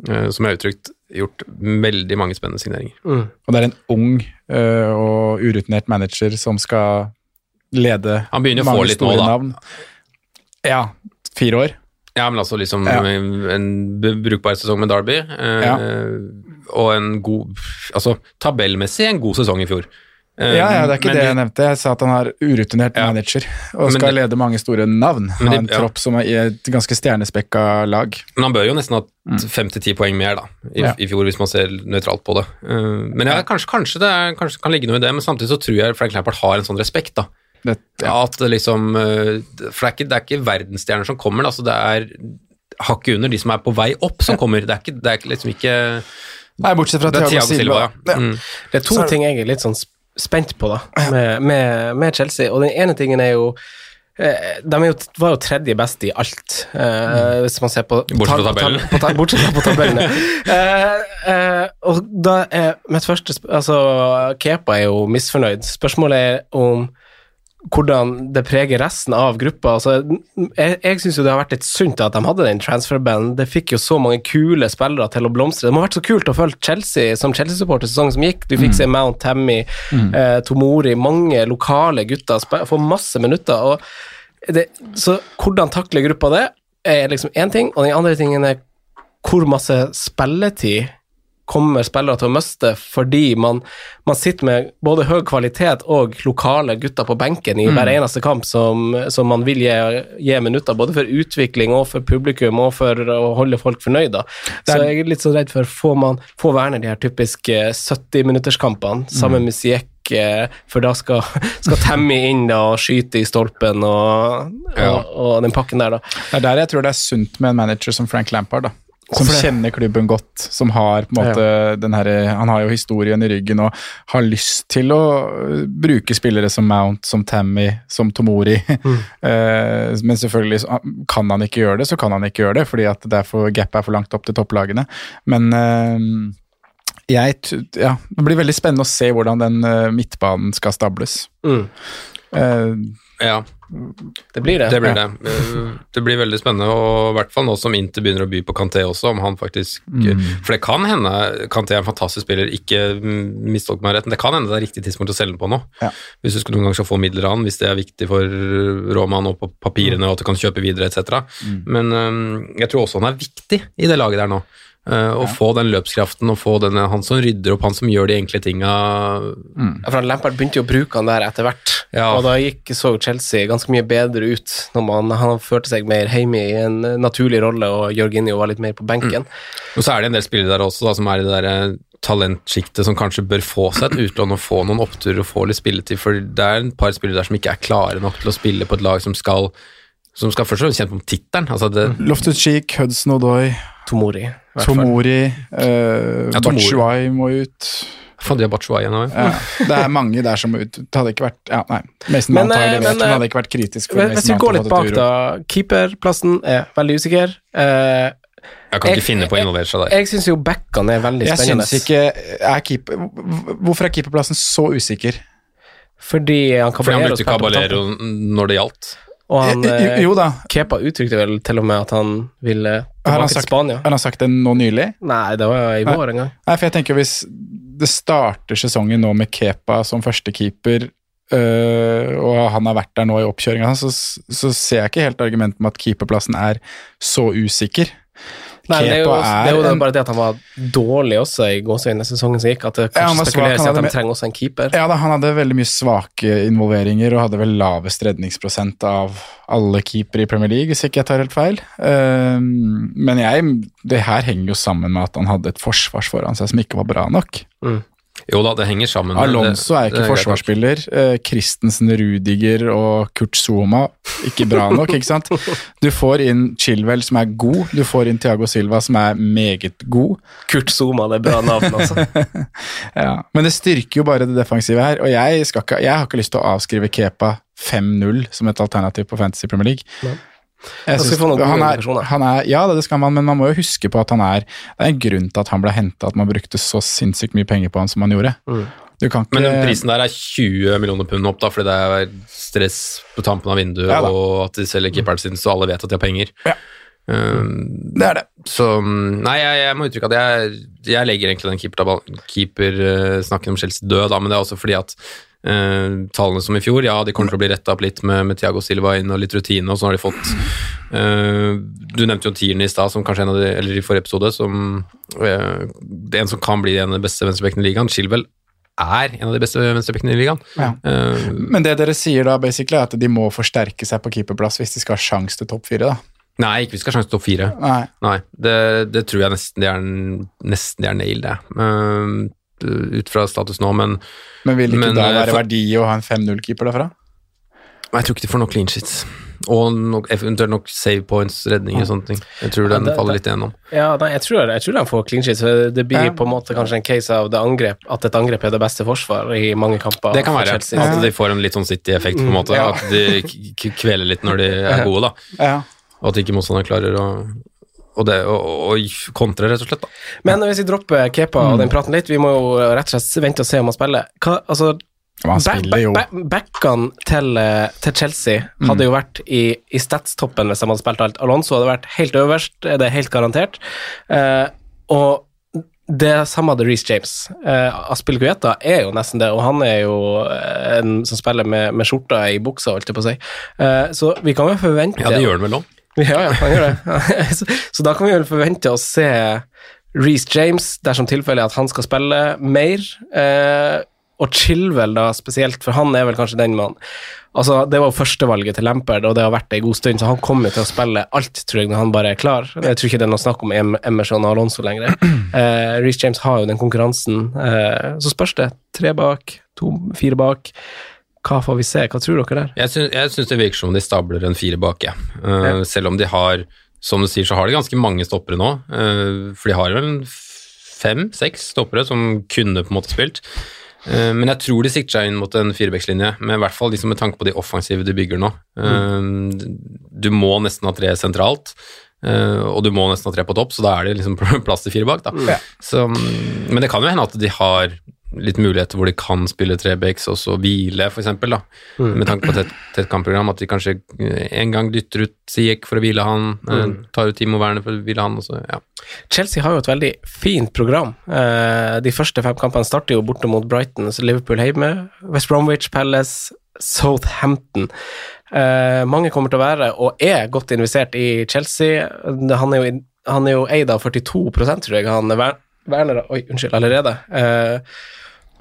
uh, som jeg har uttrykt, gjort veldig mange spennende signeringer. Mm. Og det er en ung uh, og urutinert manager som skal lede Han begynner å få litt nå, da. Navn. Ja, fire år. Ja, men altså liksom ja. en brukbar sesong med Derby, uh, ja. Og en god Altså tabellmessig en god sesong i fjor. Ja, ja, det er ikke det jeg nevnte. Jeg sa at han har urutinert ja. manager og skal det, lede mange store navn. Ha en tropp som er i et ganske stjernespekka lag. Men han bør jo nesten ha mm. fem til ti poeng mer da, i, ja. i, fjor, hvis man ser nøytralt på det. Uh, men ja, kanskje, kanskje, det er, kanskje kan ligge noe i det, men samtidig så tror jeg Frank Lampard har en sånn respekt. da. Det, At liksom uh, For det er, ikke, det er ikke verdensstjerner som kommer, altså det er hakket under de som er på vei opp, som kommer. Det er, ikke, det er liksom ikke Nei, bortsett fra Thiago Silva. Silva mm. Det er to ting jeg er litt sånn spent på da, med, med, med Chelsea. Og den ene tingen er jo eh, de jo, var jo tredje best i alt, uh, hvis man ser på Bortsett fra tabellen. På, ta, bortsett fra på tabellene. uh, <laughs> uh, og da er mitt første Altså, Kepa er jo misfornøyd. Spørsmålet er om hvordan det preger resten av gruppa. Altså, jeg jeg syns det har vært litt sunt at de hadde den transfer-banden. Det fikk jo så mange kule spillere til å blomstre. Det må ha vært så kult å følge Chelsea som Chelsea-supporter sesongen som gikk. Du fikk mm. se Mount Tammy, mm. eh, Tomori, mange lokale gutter få masse minutter. Det, så hvordan takler gruppa det, er liksom én ting, og den andre tingen er hvor masse spilletid kommer spillere til å miste fordi man, man, sitter med både høy kvalitet og lokale gutter på benken i mm. hver eneste kamp som, som man vil gi, gi, minutter, både for utvikling og for publikum og for å holde folk fornøyde. Så jeg er litt så redd for får man få Werner de her typiske 70-minutterskampene sammen mm. med Siek eh, for da skal, <laughs> skal Tammy inn da, og skyte i stolpen og, ja. og, og, den pakken der, da. Det er der jeg tror det er sunt med en manager som Frank Lampard. da. Som kjenner klubben godt, som har på en måte ja. den her, Han har jo historien i ryggen og har lyst til å øh, bruke spillere som Mount, som Tammy, som Tomori. <laughs> Mm. uh, men selvfølgelig kan han ikke gjøre det, så kan han ikke gjøre det, fordi at det er for, gap er for langt opp til topplagene. Men uh, jeg, ja, det blir veldig spennende å se hvordan den uh, midtbanen skal stables. Mm. ja. Det blir det. Det blir, det. det blir veldig spennende, og i hvert fall nå som Inter begynner å by på Kanté også, om han faktisk mm. For det kan hende Kanté er en fantastisk spiller, ikke mistolk meg rett, men Det kan hende det er riktig tidspunkt å selge den på nå. Ja. Hvis du skulle noen gang skal få midler av han, hvis det er viktig for Roma nå på papirene, og at du kan kjøpe videre etc. Mm. Men jeg tror også han er viktig i det laget der nå. Uh, og ja. få den løpskraften og få denne, han som rydder opp, han som gjør de enkle tinga. Mm. Ja, for Lampard begynte jo å bruke han der etter hvert, ja. og da gikk, så Chelsea ganske mye bedre ut når man, han følte seg mer hjemme i en naturlig rolle, og Jorginho var litt mer på benken. Mm. Og så er det en del spillere der også da, som er i det der eh, talentsjiktet som kanskje bør få seg et utlån og få noen oppturer og få litt spilletid, for det er en par spillere der som ikke er klare nok til å spille på et lag som skal som skal først og fremst kjent om tittelen. Altså Loftus Cheek, Hudson Odoi Tomori. Tomori. Uh, ja, Batshuay må ut. Faen, de har Batshuay igjen òg. Ja, det er mange der som må ut. Det hadde ikke vært ja, Nei, Mason Mount har levert, men, det hadde ikke vært kritisk. For hvis vi går litt bak, da. Keeperplassen er veldig usikker. Uh, jeg kan ikke finne på å involvere seg der. Jeg, jeg syns jo backene er veldig jeg spennende. Synes ikke, er keep, hvorfor er keeperplassen så usikker? Fordi han Fordi han brukte Caballero når det gjaldt. Og han, jo, jo, da. Kepa uttrykte vel til og med at han ville tilbake til Spania. Har han sagt det nå nylig? Nei, det var i vår en gang. Nei, for jeg tenker hvis det starter sesongen nå med Kepa som førstekeeper, øh, og han har vært der nå i oppkjøringa, så, så ser jeg ikke helt argumentet med at keeperplassen er så usikker. Nei, det er, jo, det er jo bare det at han var dårlig også i gåseøynene sesongen som gikk. At det kanskje ja, spekuleres i at de trenger også en keeper. Ja, da, Han hadde veldig mye svake involveringer og hadde vel lavest redningsprosent av alle keepere i Premier League, hvis ikke jeg tar helt feil. Um, men jeg, det her henger jo sammen med at han hadde et forsvars foran seg som ikke var bra nok. Mm. Jo da, det henger sammen. Alonso er det ikke forsvarsspiller. Eh, Christensen, Rudiger og Kurt Zuma ikke bra nok, ikke sant? <laughs> Du får inn Chilwell som er god, du får inn Thiago Silva som er meget god. Kurt Zuma, det er bra navn, altså. <laughs> Ja. Men det styrker jo bare det defensive her, og jeg, skal ikke, jeg har ikke lyst til å avskrive Kepa 5-0 som et alternativ på Fantasy Premier League. Nei. Jeg skal synes- få noen han er, han er, ja, det skal man, men man må jo huske på at han er Det er en grunn til at han ble henta, at man brukte så sinnssykt mye penger på han som man gjorde. Mm. Du kan ikke Men den prisen der er 20 millioner pund opp, da, fordi det er stress på tampen av vinduet, Ja og at de selger keeperen sin, så alle vet at de har penger. Ja. Um, Det er det. så Nei, jeg, jeg må uttrykke at jeg, jeg legger egentlig den keepersnakken keeper, eh, om Chelsea død, da, men det er også fordi at eh, tallene som i fjor, ja, de kommer til å bli retta opp litt med, med Thiago Silva inn og litt rutine, og så har de fått eh, Du nevnte jo Tierney i stad, som kanskje en av de, eller i forrige episode, som eh, det er en som kan bli en av de beste venstrebekkene i ligaen. Chilwell er en av de beste venstrebekkene i ligaen. Ja. Uh, Men det dere sier da, basically, er at de må forsterke seg på keeperplass hvis de skal ha sjanse til topp fire, da. nei, ikke hvis de skal ha sjanse til topp fire. Nei. Nei, det, det tror jeg nesten de er, nesten de er nail, det. Eh, ut fra status nå, men Men vil det ikke Men, da eh, være for- verdi å ha en 5-0-keeper derfra? jeg tror ikke de får nok clean sheets. Og nok, eventuelt nok save points, redninger og sånne ting. Jeg tror den det- faller litt igjennom. Ja, nei, jeg tror, jeg tror den får clean sheets. Det blir Ja. på en måte kanskje en case av det angrep, at et angrep er det beste forsvar i mange kamper. Det kan være Chelsea. at de får en litt sånn City-effekt, på en måte. Ja. At de kveler litt når de er gode, da. Ja. Og at ikke motstanderen klarer å og det, og, og kontre, rett og slett. da. Men hvis vi dropper Kepa og den praten litt, vi må jo rett og slett vente og se om han spiller. Hva, altså, back- back- Backene til, eh, til Chelsea hadde jo vært i, i statstoppen hvis de hadde spilt alt. Alonso hadde vært helt øverst, det er helt garantert. Eh, og det samme hadde Reece James. Uh, Guetta er jo nesten det, og han er jo eh, en som spiller med, med skjorta i buksa, holdt jeg på å si. Eh, så vi kan jo forvente Ja, det gjør han vel òg. <laughs> ja, ja, han gjør det. <laughs> så, så da kan vi vel forvente å se Reece James, dersom tilfellet er at han skal spille mer. Eh, og Chilwell, da spesielt, for han er vel kanskje den mannen. Altså, Det var jo førstevalget til Lampard, og det har vært det en god stund, så han kommer til å spille alt, tror jeg, når han bare er klar. Jeg tror ikke det er noe snakk om Em Emerson og Alonso lenger. Eh, Reece James har jo den konkurransen. Eh, så spørs det. Tre bak, to, fire bak. Hva får vi se? Hva tror dere der? Jeg syns, jeg syns det virker som om de stabler en fire bak, jeg. Eh, Selv om de har, som du sier, så har de ganske mange stoppere nå. Uh, for de har vel fem-seks stoppere som kunne på en måte spilt. Eh, men jeg tror de sikter seg inn mot en firebackslinje, med i hvert fall liksom med tanke på de offensive de bygger nå. Mm. Du må nesten ha tre sentralt. og du må nesten ha tre på topp, så da er det liksom <laughs> plass til fire bak. Da. Så, mm, men det kan jo hende at de har litt muligheter hvor de kan spille trebecks og så hvile, for eksempel. Med tanke på tett, tett kampprogram, at de kanskje eh, en gang dytter ut Siek for å hvile han, eh, tar ut Timo Werner for å hvile han, så, ja. Chelsea har jo et veldig fint program. Eh, de første fem kampene starter jo borte mot Brighton, så Liverpool hjemme, West Bromwich, Palace, Southampton. Eh, mange kommer til å være, og er godt investert i Chelsea. Han er jo, han er jo eid av 42% tror jeg, han Werner Oi, unnskyld, allerede. Eh,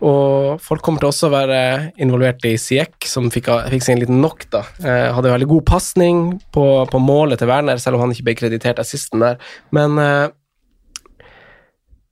og folk kommer til også å være involvert i Siek, som fikk, fikk seg en liten knock, da. Eh, hadde veldig god pasning på, på målet til Werner, selv om han ikke ble kreditert assisten der. Men eh,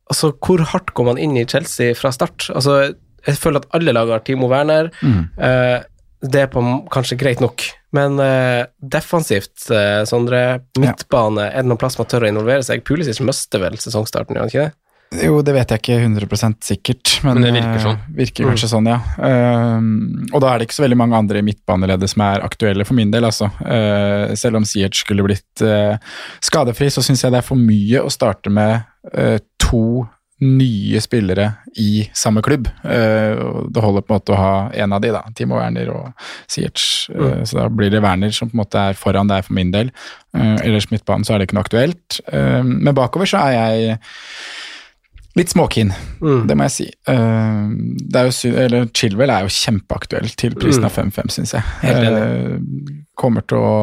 altså, hvor hardt går man inn i Chelsea fra start? Altså, jeg føler at alle lag har Timo Werner. Eh, det er på kanskje greit nok, men eh, defensivt, eh, Sondre, midtbane, er det noen plass man tør å involvere seg? Pulisic mister vel sesongstarten, gjør han ikke det? Jo, det vet jeg ikke 100 sikkert, men, Men det virker sånn. eh, virker kanskje sånn, ja. Ehm, og da er det ikke så veldig mange andre i midtbaneleddet som er aktuelle for min del, altså. Uh, selv om Siert skulle blitt uh, skadefri, så syns jeg det er for mye å starte med to nye spillere i samme klubb. Eh, og det holder på en måte å ha en av de, da. Timo Werner og Siert. Mm. så da blir det Werner som på en måte er foran der for min del. Ellers midtbanen så er det ikke noe aktuelt. Men bakover så er jeg Litt småkeen, det må jeg si. Uh, det er jo eller Chilwell er jo kjempeaktuell til prisen av 5-5, syns jeg. Uh, kommer til å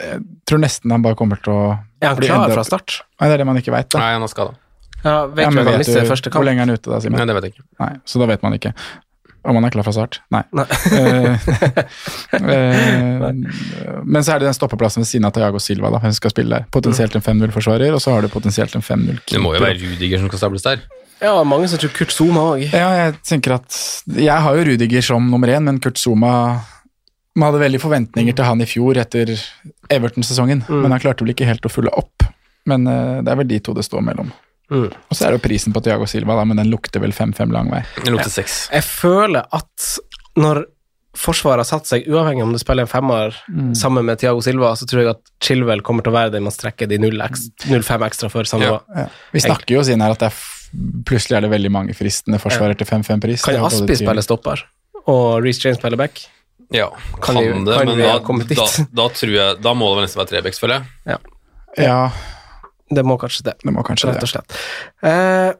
Jeg tror nesten han bare kommer til å Er han klar enda- fra start? Nei, det er det man ikke veit. Nei, han er skada. Ja, vet Ja, men han vet du- Hvor lenge er han ute da, Simen? Nei, det vet jeg ikke. Nei, så da vet man ikke. Om han er klar fra start? Nei. Nei. Eh, <laughs> eh, men så er det den stoppeplassen ved siden av Thiago Silva, da. Hun skal spille der. Potensielt en 5-0-forsvarer, og så har du potensielt en 5-0-keeper. Det må jo være Rudiger som skal stables der. Ja, mange som tror Kurt Zuma òg. Ja, jeg tenker at Jeg har jo Rudiger som nummer én, men Kurt Zuma Man hadde veldig forventninger til han i fjor etter Everton-sesongen, Mm. men han klarte vel ikke helt å følge opp. Men eh, det er vel de to det står mellom. Mm. Og så er det jo prisen på Tiago Silva, da, men den lukter vel 5-5 lang vei. Den lukter seks. Jeg føler at når Forsvaret har satt seg, uavhengig om du spiller en femmer Mm. sammen med Thiago Silva, så tror jeg at Chilwell kommer til å være den man strekker de 0 eks- 0,5 ekstra for Ja. Ja. Vi snakker jo siden her at det er plutselig er det veldig mange fristende forsvarer til 5-5-pris. Kan Aspi spille stopper, og Reece James spille back? Ja, Kan kan, vi- det, kan men da, da, da tror jeg Da må det vel nesten være Trebecks, føler jeg. Ja, Det må kanskje det, det må kanskje rett og det. slett. Eh,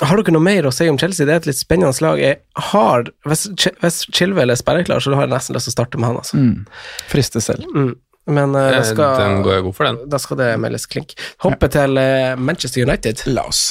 har dere noe mer å si om Chelsea? Det er et litt spennende lag. Jeg har, hvis, hvis Chilwell er sperreklar, så har jeg nesten lyst til å starte med han. Altså. Mm. Friste selv. Mm. Men uh, da, skal, Den går jeg god for, den. da skal det meldes klink. Hoppe til uh, Manchester United. La oss.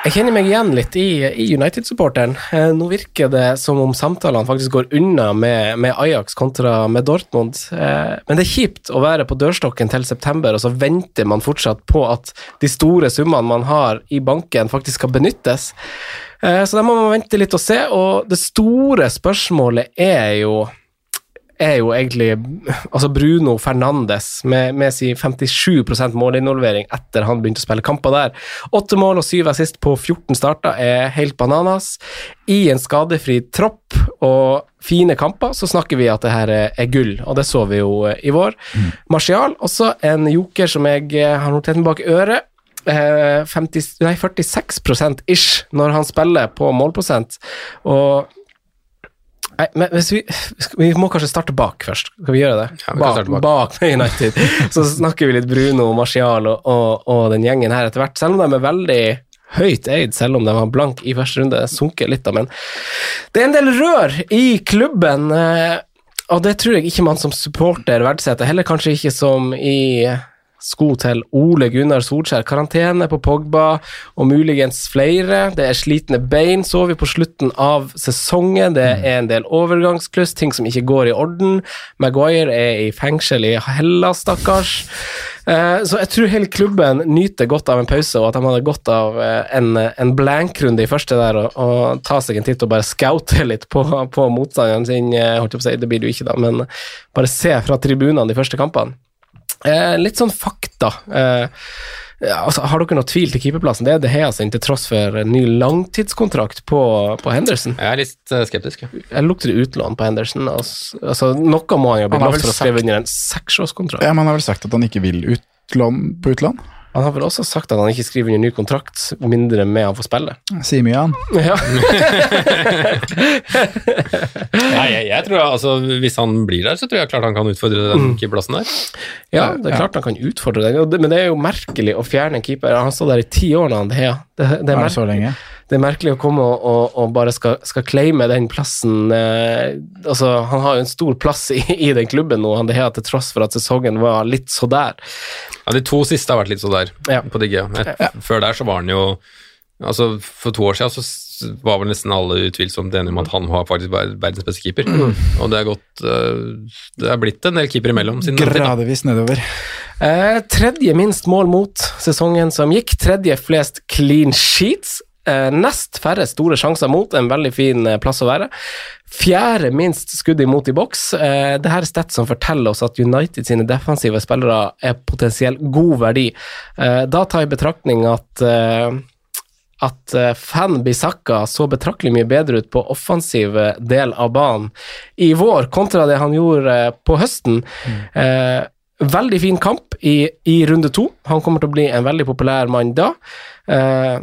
Jeg kjenner meg igjen litt i, i United-supporteren. Eh, nå virker det som om samtalene faktisk går unna med, med Ajax kontra med Dortmund. Eh, men det er kjipt å være på dørstokken til september, og så venter man fortsatt på at de store summene man har i banken, faktisk skal benyttes. Eh, så da må man vente litt og se, og det store spørsmålet er jo er jo egentlig altså Bruno Fernandes med, med sin 57% målinvolvering etter han begynte å spille kamper der. Åtte mål og syv assist på 14 starter er helt bananas. I en skadefri tropp og fine kamper så snakker vi at det her er, gull, og det så vi jo eh, i vår. Martial, også en joker som jeg eh, har notert meg bak øret. Eh, 50, nei, 46% ish når han spiller på målprosent. Og Nei, men vi, vi må kanskje starte bak først. Skal vi gjøre det? Ja, vi kan bak, bak. bak United. <laughs> Så snakker vi litt Bruno, Martial og, og, og den gjengen her etter hvert. Selv om de er veldig høyt eid, selv om de var blank i første runde. Sunket litt, da, men det er en del rør i klubben. eh, Og det tror jeg ikke man som supporter verdsetter. Heller kanskje ikke som i sko til Ole Gunnar Solskjær. Karantene på Pogba og muligens flere. Det er slitne bein, så vi på slutten av sesongen. Det er en del overgangskluss, ting som ikke går i orden. Maguire er i fengsel i Hellas, stakkars. Eh, Så jeg tror hele klubben nyter godt av en pause, og at de hadde godt av en, en, en blankrunde i første der, og, og ta seg en titt og bare scoute litt på, på motstanderen sin. eh, Holdt jeg på å si, det blir det jo ikke, da, men bare se fra tribunene de første kampene. Eh, litt sånn fakta. Eh, altså, har dere noe tvil til keeperplassen? Det er De Hea sin, til tross for en ny langtidskontrakt på, på Henderson. Jeg er litt eh, skeptisk. jeg. Jeg lukter utlån på Henderson. Altså, altså, noe må han jo bli lov har lovt for å skrive under en seksårskontrakt. Ja, Man har vel sagt at han ikke vil utlån på utlån? Han har vel også sagt at han ikke skriver under ny kontrakt, mindre med han får spille. Sier mye, han. Ja. <laughs> Nei, jeg, jeg tror altså, Hvis han blir der, så tror jeg klart han kan utfordre Mm. den keeperplassen der. ja, det er klart han kan utfordre den, men det er jo merkelig å fjerne en keeper. Han står der i ti år nå, han det. Det, det, er Er det så lenge? Det er merkelig å komme og, og, og bare skal, skal claime den plassen eh, altså, Han har jo en stor plass i, i den klubben nå, han det her, til tross for at sesongen var litt så der. Ja, De to siste har vært litt så der Ja. på Digge. Ja. Før der så var han jo Altså, For to år siden så var vel nesten alle utvilsomt enige om at han var faktisk ver- verdens beste keeper. Mm. <clears throat> Og det er gått øh, Det er blitt en del keepere imellom siden. Gradvis nedover. Eh, tredje minst mål mot sesongen som gikk. Tredje flest clean sheets. Eh, nest færre store sjanser mot, en veldig fin eh, plass å være. Fjerde minst skudd imot i boks. Eh, det her er Stett som forteller oss at United sine defensive spillere er potensielt god verdi. Da tar i betraktning at at Fan Bisakka så betraktelig mye bedre ut på offensiv del av banen i vår, kontra det han gjorde på høsten. Eh, veldig fin kamp i, i runde to. Han kommer til å bli en veldig populær mann da. Eh,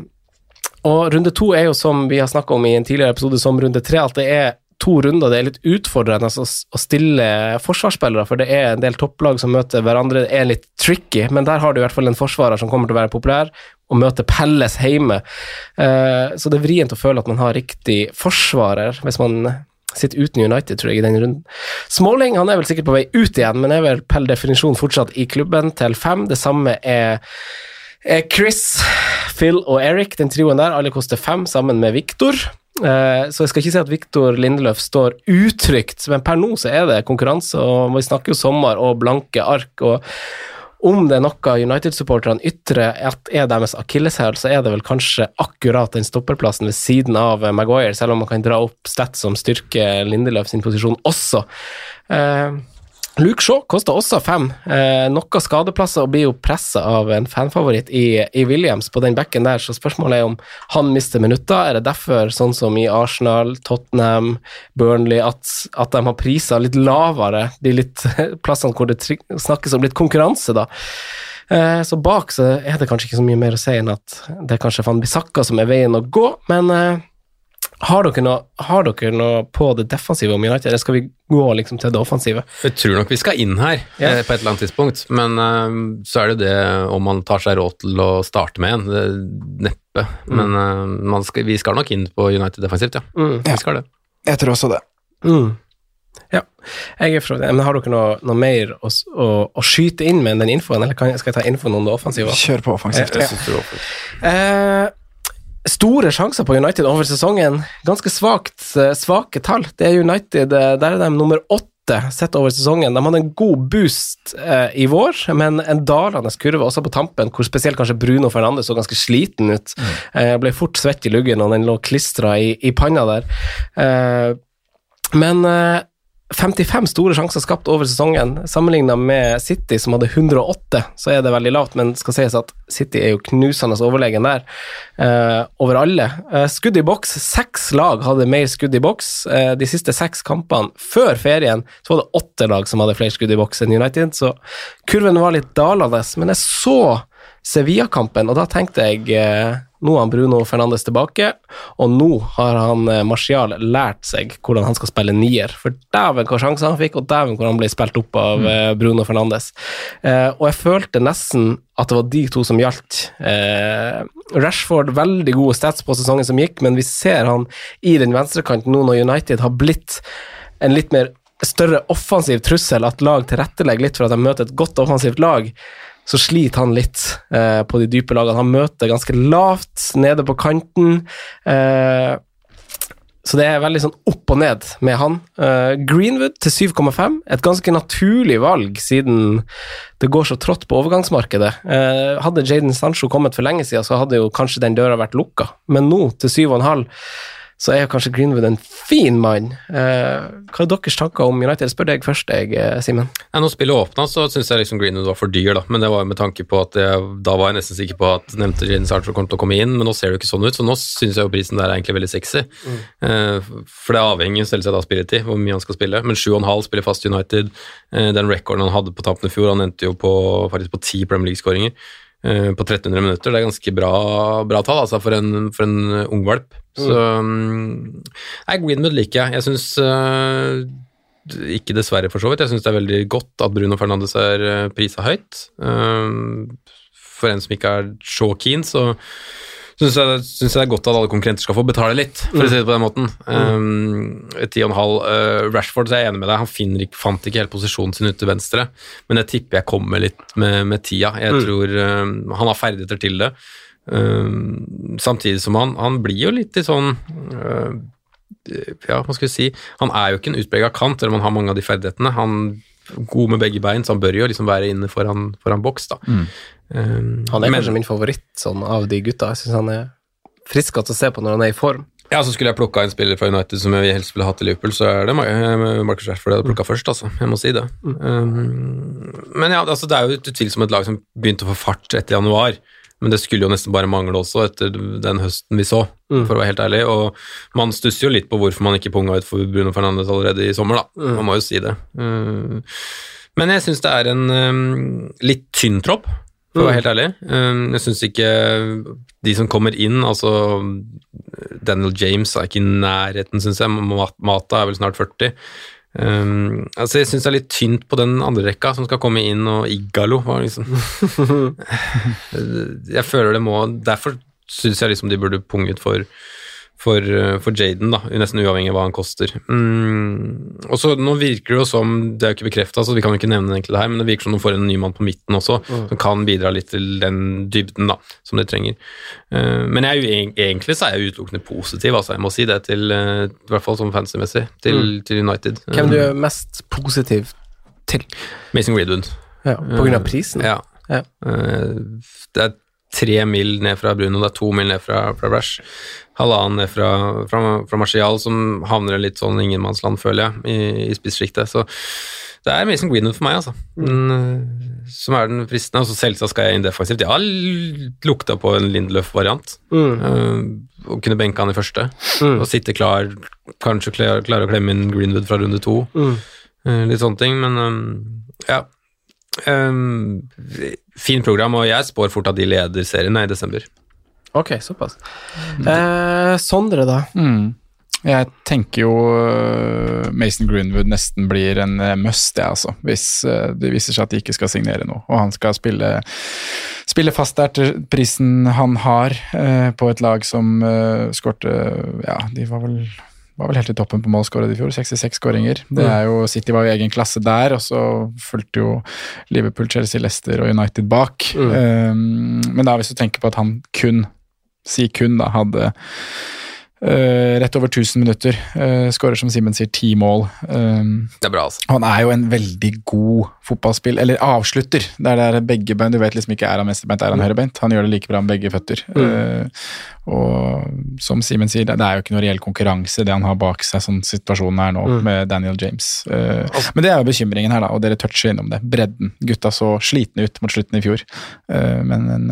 og runde to er jo som vi har snakka om i en tidligere episode, som runde tre, at det er to runder. Det er litt utfordrende å, stille forsvarsspillere, for det er en del topplag som møter hverandre. Det er litt tricky, men der har du i hvert fall en forsvarer som kommer til å være populær, og møte Pelles hjemme. Uh, så det er vrient å føle at man har riktig forsvarer, hvis man sitter uten United, tror jeg, i den runden. Småling han er vel sikkert på vei ut igjen, men er vel per definisjon fortsatt i klubben til fem. Det samme er Chris, Phil og Eric, den trioen der, alle koster fem, sammen med Viktor. Eh, så jeg skal ikke si at Viktor Lindeløf står utrygt, men per nå så er det konkurranse, og vi snakker jo sommer og blanke ark. og om det er noe United-supporterne ytrer at er deres akilleshæl, så er det vel kanskje akkurat den stopperplassen ved siden av eh, Maguire, selv om man kan dra opp stats som styrker Lindeløf sin posisjon også. Eh, Luke Shaw koster også fem. Eh, noen skadeplasser og blir jo pressa av en fanfavoritt i, i, Williams på den bekken der, så spørsmålet er om han mister minutter. Er det derfor, sånn som i Arsenal, Tottenham, Burnley, at, at de har priser litt lavere, de litt <laughs> plassene hvor det snakkes om litt konkurranse, da? Eh, så bak så er det kanskje ikke så mye mer å si enn at det er kanskje Van Bissaka som er veien å gå, men eh, har dere, noe, har dere, noe, på det defensive om United, eller skal vi gå liksom til det offensive? Jeg tror nok vi skal inn her ja. eh, på et eller annet tidspunkt, men uh, så er det jo det om man tar seg råd til å starte med en. Det, neppe. Mm. Men uh, skal, vi skal nok inn på United defensivt, ja. Mm. Vi skal det. Jeg tror også det. Mm. Ja, jeg er fra det. Men har dere noe, noe mer å, å, å, skyte inn med den infoen, eller kan, skal jeg ta infoen om det offensive? Kjør på offensivt. Ja. Ja. Store sjanser på United over sesongen. Ganske svakt, eh, svake tall. Det er United, eh, der er de nummer åtte sett over sesongen. De hadde en god boost eh, i vår, men en dalende kurve også på tampen, hvor spesielt kanskje Bruno Fernandes så ganske sliten ut. Mm. Eh, ble fort svett i luggen, og den lå klistra i, i, panna der. Eh, men eh, 55 store sjanser skapt over sesongen. Sammenligna med City, som hadde 108, så er det veldig lavt, men skal sies at City er jo knusende overlegen der, uh, over alle. Uh, skudd i boks. Seks lag hadde mer skudd i boks. Uh, de siste seks kampene før ferien så var det åtte lag som hadde flere skudd i boks enn United, så kurven var litt dalende. Men jeg så Sevilla-kampen, og da tenkte jeg nå har Bruno Fernandes tilbake, og nå har han eh, Martial lært seg hvordan han skal spille nier. For dæven hva sjanser han fikk, og dæven hvor han ble spilt opp av mm. Eh, Bruno Fernandes. Eh, og jeg følte nesten at det var de to som gjaldt. Eh, Rashford, veldig gode stats på sesongen som gikk, men vi ser han i den venstrekanten nå når United har blitt en litt mer større offensiv trussel, at lag tilrettelegger litt for at de møter et godt offensivt lag så sliter han litt eh, på de dype lagene. Han møter ganske lavt nede på kanten. Eh, så det er veldig sånn opp og ned med han. Uh, Greenwood til 7,5, et ganske naturlig valg siden det går så trått på overgangsmarkedet. Uh, hadde Jaden Sancho kommet for lenge siden, så hadde jo kanskje den døra vært lukka, men nå, til 7,5 så er kanskje Greenwood en fin mann. Eh, hva er deres tanker om United? Spør deg først, jeg, eh, Simen. Ja, når spillet åpna, så syns jeg liksom Greenwood var for dyr, da. Men det var jo med tanke på at jeg, da var jeg nesten sikker på at nevnte Jaden Sartre kom til å komme inn, men nå ser det jo ikke sånn ut. Så nå syns jeg jo prisen der er egentlig veldig sexy. Mm. Eh, for det avhenger selvsagt av spilletid, hvor mye han skal spille. Men 7,5 spiller fast United. Eh, den rekorden han hadde på tampen i fjor, han endte jo på, faktisk på ti Premier League-skåringer. Eh, på 1300 minutter. Det er ganske bra, bra tall altså, for, en, for en ung valp. Mm. Så um, Nei, Greenwood liker jeg. Jeg syns uh, ikke dessverre, for så vidt. Jeg syns det er veldig godt at Bruno Fernandes er prisa høyt. For en som ikke er så keen, så syns jeg, synes jeg det er godt at alle konkurrenter skal få betale litt, for å si det på den måten. Um, og en halv. Uh, Rashford så er jeg enig med deg, han finner, fant ikke helt posisjonen sin ute til venstre, men jeg tipper jeg kommer litt med, med tida. Jeg mm. tror um, han har ferdigheter til det. Um, samtidig som han, han blir jo litt i sånn uh, Ja, hva skal vi si Han er jo ikke en utprega kant, eller om han har mange av de ferdighetene. Han god med begge bein, så han bør jo liksom være inne foran, foran boks, da. Mm. Um, han er men, kanskje min favoritt sånn, av de gutta. Jeg syns han er friskest å se på når han er i form. Ja, så Skulle jeg plukka en spiller fra United som jeg helst ville hatt i Liverpool, så er det eh, Marcus Rashford jeg hadde plukka mm. først, altså. Jeg må si det. Um, men ja, altså, det er jo utvilsomt et lag som begynte å få fart etter januar. Men det skulle jo nesten bare mangle også, etter den høsten vi så, mm. for å være helt ærlig. Og man stusser jo litt på hvorfor man ikke punga ut for Bruno Fernandes allerede i sommer, da. Mm. Man må jo si det. Um, men jeg syns det er en litt tynn tropp for å være mm. helt ærlig. Jeg syns ikke de som kommer inn, altså Daniel James er ikke i nærheten, syns jeg. Mata er vel snart 40. Um, altså Jeg syns det er litt tynt på den andre rekka som skal komme inn, og Igalo liksom <laughs> Jeg føler det må Derfor syns jeg liksom de burde punget for for, eh, for Jaden, da, nesten uavhengig av hva han koster. Mm. Og så Nå virker det jo som, det er jo ikke bekrefta, så vi kan jo ikke nevne det egentlig her, men det virker som de får en ny mann på midten også, mm. som kan bidra litt til den dybden da, som de trenger. Uh, men jeg er jo, egentlig så er jeg utelukkende positiv, altså, jeg må si det, til, uh, i hvert fall som fancy-messig, til, mm. til, United. Hvem du er mest positiv til? Mason Greenwood. Ja, på grunn av prisen? Ja. Ja. Eh, Det er tre mil ned fra Bruno, det er to mil ned fra, fra Brash. Halvannen ned fra, fra, fra Martial, som havner litt sånn ingenmannsland, føler jeg, i, i spissjiktet. Så det er Mason Greenwood for meg, altså. Den, eh, som er den fristende. Og så selvsagt skal jeg inn defensivt. Jeg har lukta på en Lindløf-variant. Eh, og kunne benke han i første. Mm. Og sitte klar, kanskje klare, klar å klemme inn Greenwood fra runde to. Mm. Eh, litt sånne ting, men um, ja. Um, fin program, og jeg spår fort at de leder serien i desember. Ok, såpass. Eh, Sondre, da? Mm. Jeg tenker jo øh, Mason Greenwood nesten blir en øh, must, jeg, altså. Hvis øh, det viser seg at de ikke skal signere noe, og han skal spille, spille fast der til prisen han har, eh, på et lag som eh, skårte Ja, de var vel var vel helt i toppen på målskåret i fjor, 66 skåringer. Det er jo, City var jo egen klasse der, og så fulgte jo Liverpool, Chelsea, Leicester og United bak. Um, men da hvis du tenker på at han kun, si kun, da, hadde uh, rett over 1000 minutter, uh, skårer som Simen sier, ti mål. Um, Det er bra, altså. han er jo en veldig god fotballspill, eller avslutter. Det er der begge bein, Du vet liksom ikke er han venstrebeint, er han høyrebeint. Han gjør det like bra med begge føtter. Uh, og som Simen sier, det er jo ikke noe reell konkurranse det han har bak seg, sånn situasjonen er nå med Daniel James. Uh, men det er jo bekymringen her, da, og dere toucher innom det. Bredden. Gutta så slitne ut mot slutten i fjor. Uh, men en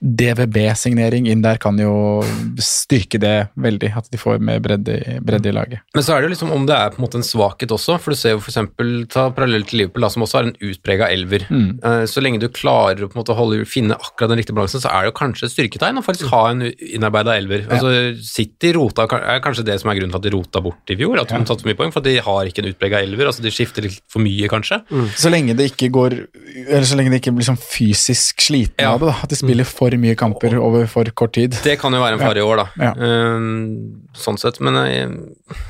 DVB-signering inn der kan jo styrke det veldig, at de får mer bredde, bredde i laget. Men så er det jo liksom om det er på en måte en svakhet også, for du ser jo eksempel, ta parallelt til Liverpool, da, som også har en utprega elver. Mm. Så lenge du klarer å en måte holde, finne akkurat den riktige balansen, så er det jo kanskje et styrketegn å faktisk ha en innarbeida elver. Altså, City rota, er kanskje det som er grunnen til at de rota bort i fjor, at de tatt så mye poeng, for de har ikke en utprega elver. altså De skifter litt for mye, kanskje. Så lenge det ikke går Eller så lenge det ikke blir sånn fysisk sliten Ja. av det, da. At de spiller for mye kamper over for kort tid. Det kan jo være en fare i år, da. Ja. Eh, sånn sett, men jeg,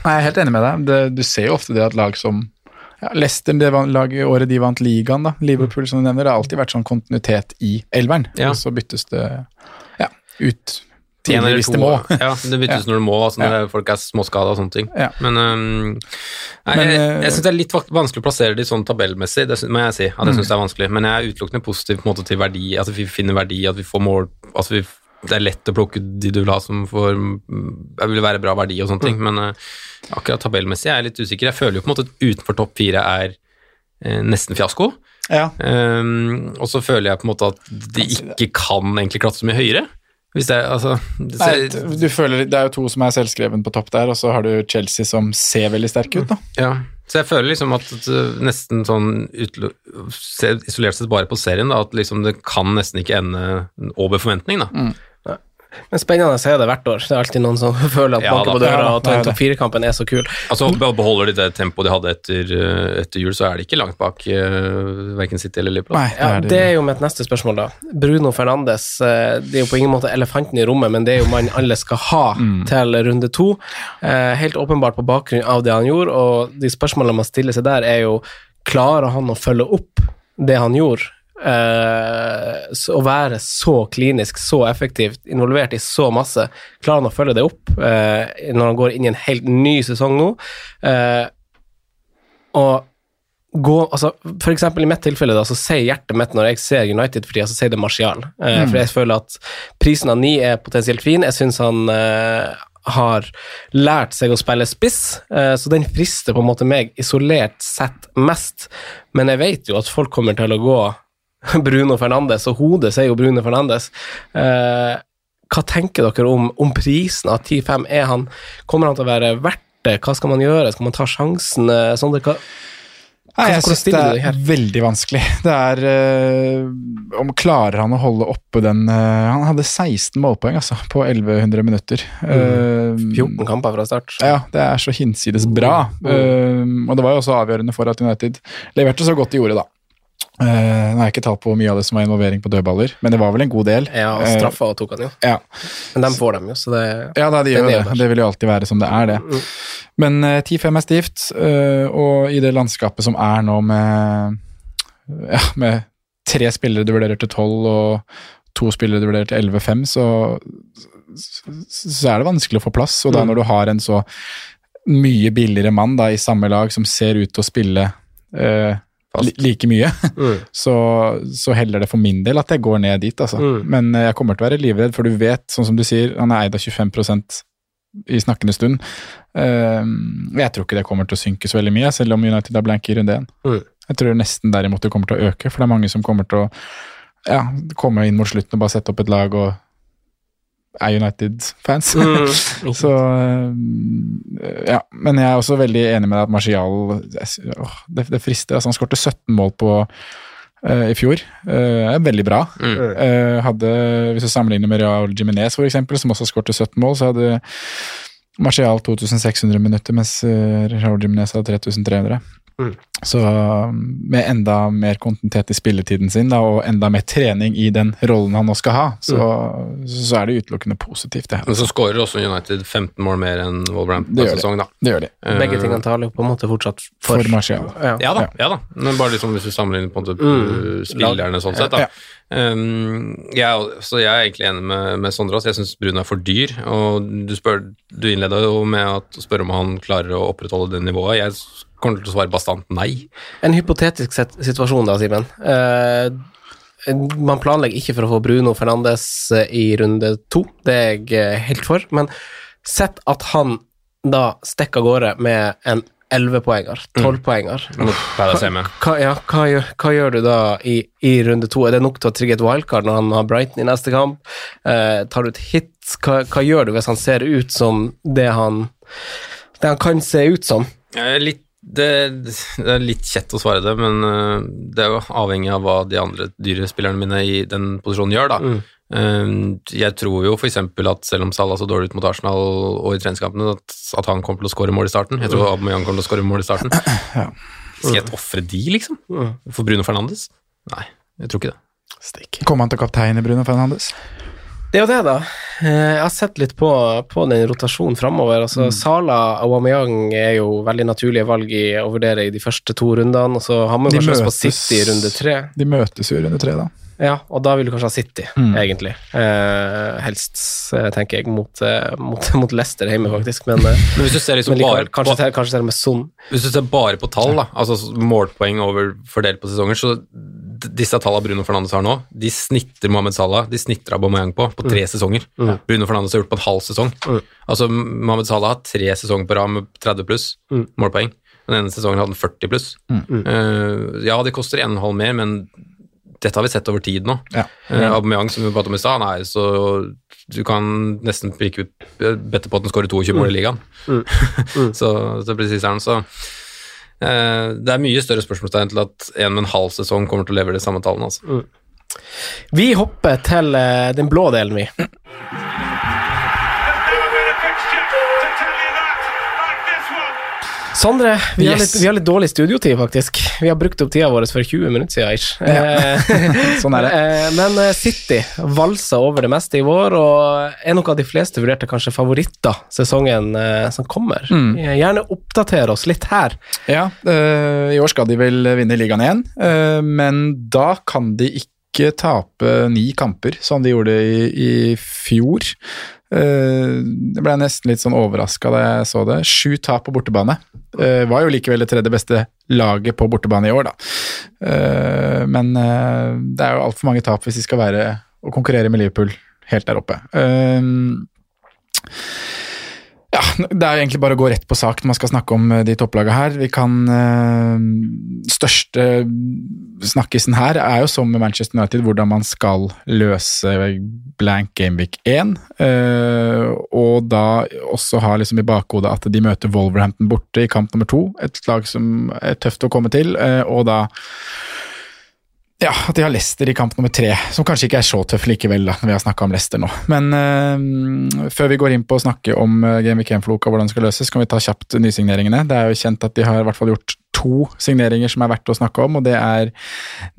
Nei, Jeg er helt enig med deg. Det, du ser jo ofte det at lag som ja, Leicester, det laget året de vant ligaen, da. Liverpool, som du nevner. Det har alltid vært sånn kontinuitet i elveren. Ja. Og så byttes det ja, ut tidlig hvis det må. Ja, det byttes <laughs> når det må, altså når folk er småskada og sånne ting. Ja. Men, um, nei, Men, jeg, øh, jeg syns det er litt vanskelig å plassere de sånn tabellmessig, det må jeg si. At Mm. jeg synes det er vanskelig. Men jeg er utelukkende positiv på en måte til verdi, at vi finner verdi, at vi får mål at vi, Det er lett å plukke de du vil ha som får mm, vil være bra verdi og sånne ting, Mm. men uh, akkurat tabellmessig er jeg litt usikker. Jeg føler jo på en måte at utenfor topp fire er uh, nesten fiasko. Ja. Um, og så føler jeg på en måte at de ikke kan egentlig klatre så mye høyere. Hvis det er, altså det Nei, du føler, det er jo to som er selvskreven på topp der, og så har du Chelsea som ser veldig sterke ut, da. Ja, så jeg føler liksom at uh, nesten sånn isolert sett bare på serien, da, at liksom det kan nesten ikke ende over forventning, da. Men spennende er det hvert år. Det er alltid noen som <laughs> føler at Ja, banker på døra og det en at topp fire-kampen er så kul. Altså be- Beholder de det tempoet de hadde etter, uh, etter jul, så er de ikke langt bak uh, verken City eller Liverpool. Nei, Ja, det det er er jo mitt neste spørsmål, da. Bruno Fernandes, eh, det er jo på ingen måte elefanten i rommet, men det er jo mannen alle skal ha <laughs> til runde to. Eh, Helt åpenbart på bakgrunn av det han gjorde, og de spørsmålene man stiller seg der, er jo klarer han å følge opp det han gjorde? Eh, så- å være så klinisk, så effektivt, involvert i så masse. Klarer han å følge det opp eh, når han går inn i en helt ny sesong nå? Eh, og gå, altså For eksempel i mitt tilfelle, da, så sier hjertet mitt når jeg ser United for tida, så sier det Martial. Eh, For jeg føler at prisen av ni er potensielt fin. Jeg syns han eh, har lært seg å spille spiss, eh, så den frister på en måte meg isolert sett mest. Men jeg vet jo at folk kommer til å gå <laughs> Bruno Fernandes, og hodet sier jo Bruno Fernandes. Eh, hva tenker dere om, om prisen av 10-5? Er han, kommer han til å være verdt det? Hva skal man gjøre? Skal man ta sjansen? Sondre, hva, Nei, jeg syns det er veldig vanskelig. <laughs> Det er øh, Om klarer han å holde oppe den øh, Han hadde 16 målpoeng, altså, på 1100 minutter. Uh, 14 kamper fra start. ja, det er så hinsides bra. Uh, og det var jo også avgjørende for at United leverte så godt de gjorde, da. Uh, nå har jeg ikke talt på hvor mye av det som var involvering på dødballer, men det var vel en god del. Ja, og straffa tok han jo. Uh, ja. Men dem får dem jo, så det Ja, da, de gjør det. Det vil jo alltid være som det er, det. Men uh, 10-5 er stivt, eh, og i det landskapet som er nå med, ja, med tre spillere du vurderer til 12 og to spillere du vurderer til 11-5, så, så er det vanskelig å få plass. Og da når du har en så mye billigere mann da, i samme lag som ser ut til å spille eh, like mye. <laughs> Så, så heller det for min del at jeg går ned dit, altså. Mm. Men eh, jeg kommer til å være livredd, for du vet, sånn som du sier, han er eid av 25% i snakkende stund. Eh, jeg tror ikke det kommer til å synke så veldig mye, selv om United er blank i runde én. Mm. Jeg tror nesten derimot det kommer til å øke, for det er mange som kommer til å ja, komme inn mot slutten og bare sette opp et lag og er United-fans. Mm. <laughs> så øh, ja. Men jeg er også veldig enig med deg at Martial jeg- åh, det, det frister. Altså, han skårte 17 mål på uh, i fjor. Uh, veldig bra. Mm. Uh, hadde, hvis du sammenligner med Real Jiminez, for eksempel, som også skårte 17 mål, så hadde Martial 2600 minutter, mens uh, Raúl Jiminez hadde 3300. Mm. Så um, med enda mer kontinuitet i spilletiden sin da, og enda mer trening i den rollen han nå skal ha, så, så er det utelukkende positivt. det her. Men så skårer også United 15 mål mer enn Wolverhampton de. sesong, da. Det gjør de. Begge Eh, tingene taler jo på en måte fortsatt for, For Martial. Ja. Ja da, ja da. Men bare liksom hvis du sammenligner på en måte Mm. spillerne sånn sett, da. Ja. Um, jeg, så jeg er egentlig enig med, med Sondre. Jeg syns Brun er for dyr. Og du, spør, du innleda jo med å spørre om han klarer å opprettholde det nivået. Jeg kommer til å svare bastant nei. En hypotetisk situasjon da, Simen. Eh, man planlegger ikke for å få Bruno Fernandes eh, i runde to, det er jeg eh, helt for, men sett at han da stikker av gårde med en 11-poenger, 12-poenger. Mot Palace hjemme. Hva, ja, hva, hva gjør du da i, i runde to? Er det nok til å trigge et wildcard når han har Brighton i neste kamp? Eh, tar du et hit? Hva, hva gjør du hvis han ser ut som det han, det han kan se ut som? Litt, det, det er litt kjett å svare det, men uh, det er jo avhengig av hva de andre dyre spillerne mine i den posisjonen gjør, da. Mm. Uh, jeg tror jo f.eks. at selv om Salah så dårlig ut mot Arsenal og i treningskampene, at, at han kommer til å skåre mål i starten. Jeg tror Aubameyang kommer til å skåre mål i starten. <clears throat> Skal jeg ofre de, liksom? For Bruno Fernandes? Nei, jeg tror ikke det. Kommer han til kaptein i Bruno Fernandes? Det er jo det, da. Eh, Jeg har sett litt på, på den rotasjonen framover. Altså, Sala og Aubameyang er jo veldig naturlige valg i, å vurdere i de første to rundene. Og så har man kanskje møtes, på City i runde tre. De møtes jo i runde tre, da. Ja, og da vil du kanskje ha City, Mm. egentlig. Eh, helst, eh, tenker jeg, mot, eh, mot, <laughs> mot Leicester hjemme, faktisk. Men, Men hvis du ser liksom likevel, bare kanskje, på, kanskje til med Son. hvis du ser bare på tall, da, altså målpoeng over fordelt på sesonger, så disse tallene Bruno Fernandes har nå, de snitter Mohammed Salah, de snitter Aubameyang på, på tre sesonger. Bruno Fernandes har gjort på en halv sesong. Altså, Mohammed Salah har tre sesonger på rad med 30 pluss målpoeng. Den ene sesongen hadde han 40 pluss. Uh, ja, det koster 1,5 mer, men dette har vi sett over tid nå. Ja. Uh, Aubameyang, som vi pratet om i stad, han er så Du kan nesten prikke ut eh, bette på at han skårer 22 mål i ligaen. <laughs> så, så presis er han. Så det er mye større spørsmålstegn til at en med en halv sesong kommer til å levere de samme tallene. Altså. Vi hopper til eh, den blå delen, vi. Sondre, vi, har litt, vi har litt dårlig studiotid, faktisk. Vi har brukt opp tida vår for 20 minutter siden. Ish. Ja. <laughs> Sånn er det. eh, Men eh, City valsa over det meste i vår, og er noe av de fleste vurderte kanskje favoritter sesongen eh, som kommer. Mm. Eh, Gjerne oppdater oss litt her. Ja, i år skal de vel vinne ligaen igjen, men da kan de ikke tape ni kamper, som de gjorde i, i fjor. Uh, jeg ble nesten litt sånn overraska da jeg så det. Sju tap på bortebane. Uh, var jo likevel det tredje beste laget på bortebane i år, da. Uh, men det er jo altfor mange tap hvis de skal være og konkurrere med Liverpool helt der oppe. <laughs> Det er egentlig bare å gå rett på sak når man skal snakke om eh, de topplagene her. Vi kan øh, Største snakkisen her er jo som med Manchester United, hvordan man skal løse blank Gameweek 1. øh, og da også ha liksom i bakhodet at de møter Wolverhampton borte i kamp nummer to. Et lag som er tøft å komme til. og da ja, at de har Leicester i kamp nummer tre, som kanskje ikke er så tøff likevel, da, når vi har snakka om Leicester nå. Men øh, før vi går inn på å snakke om uh, Game Week 1-floka og hvordan det skal løses, kan vi ta kjapt nysigneringene. Det er jo kjent at de har i hvert fall gjort to signeringer som er verdt å snakke om, og det er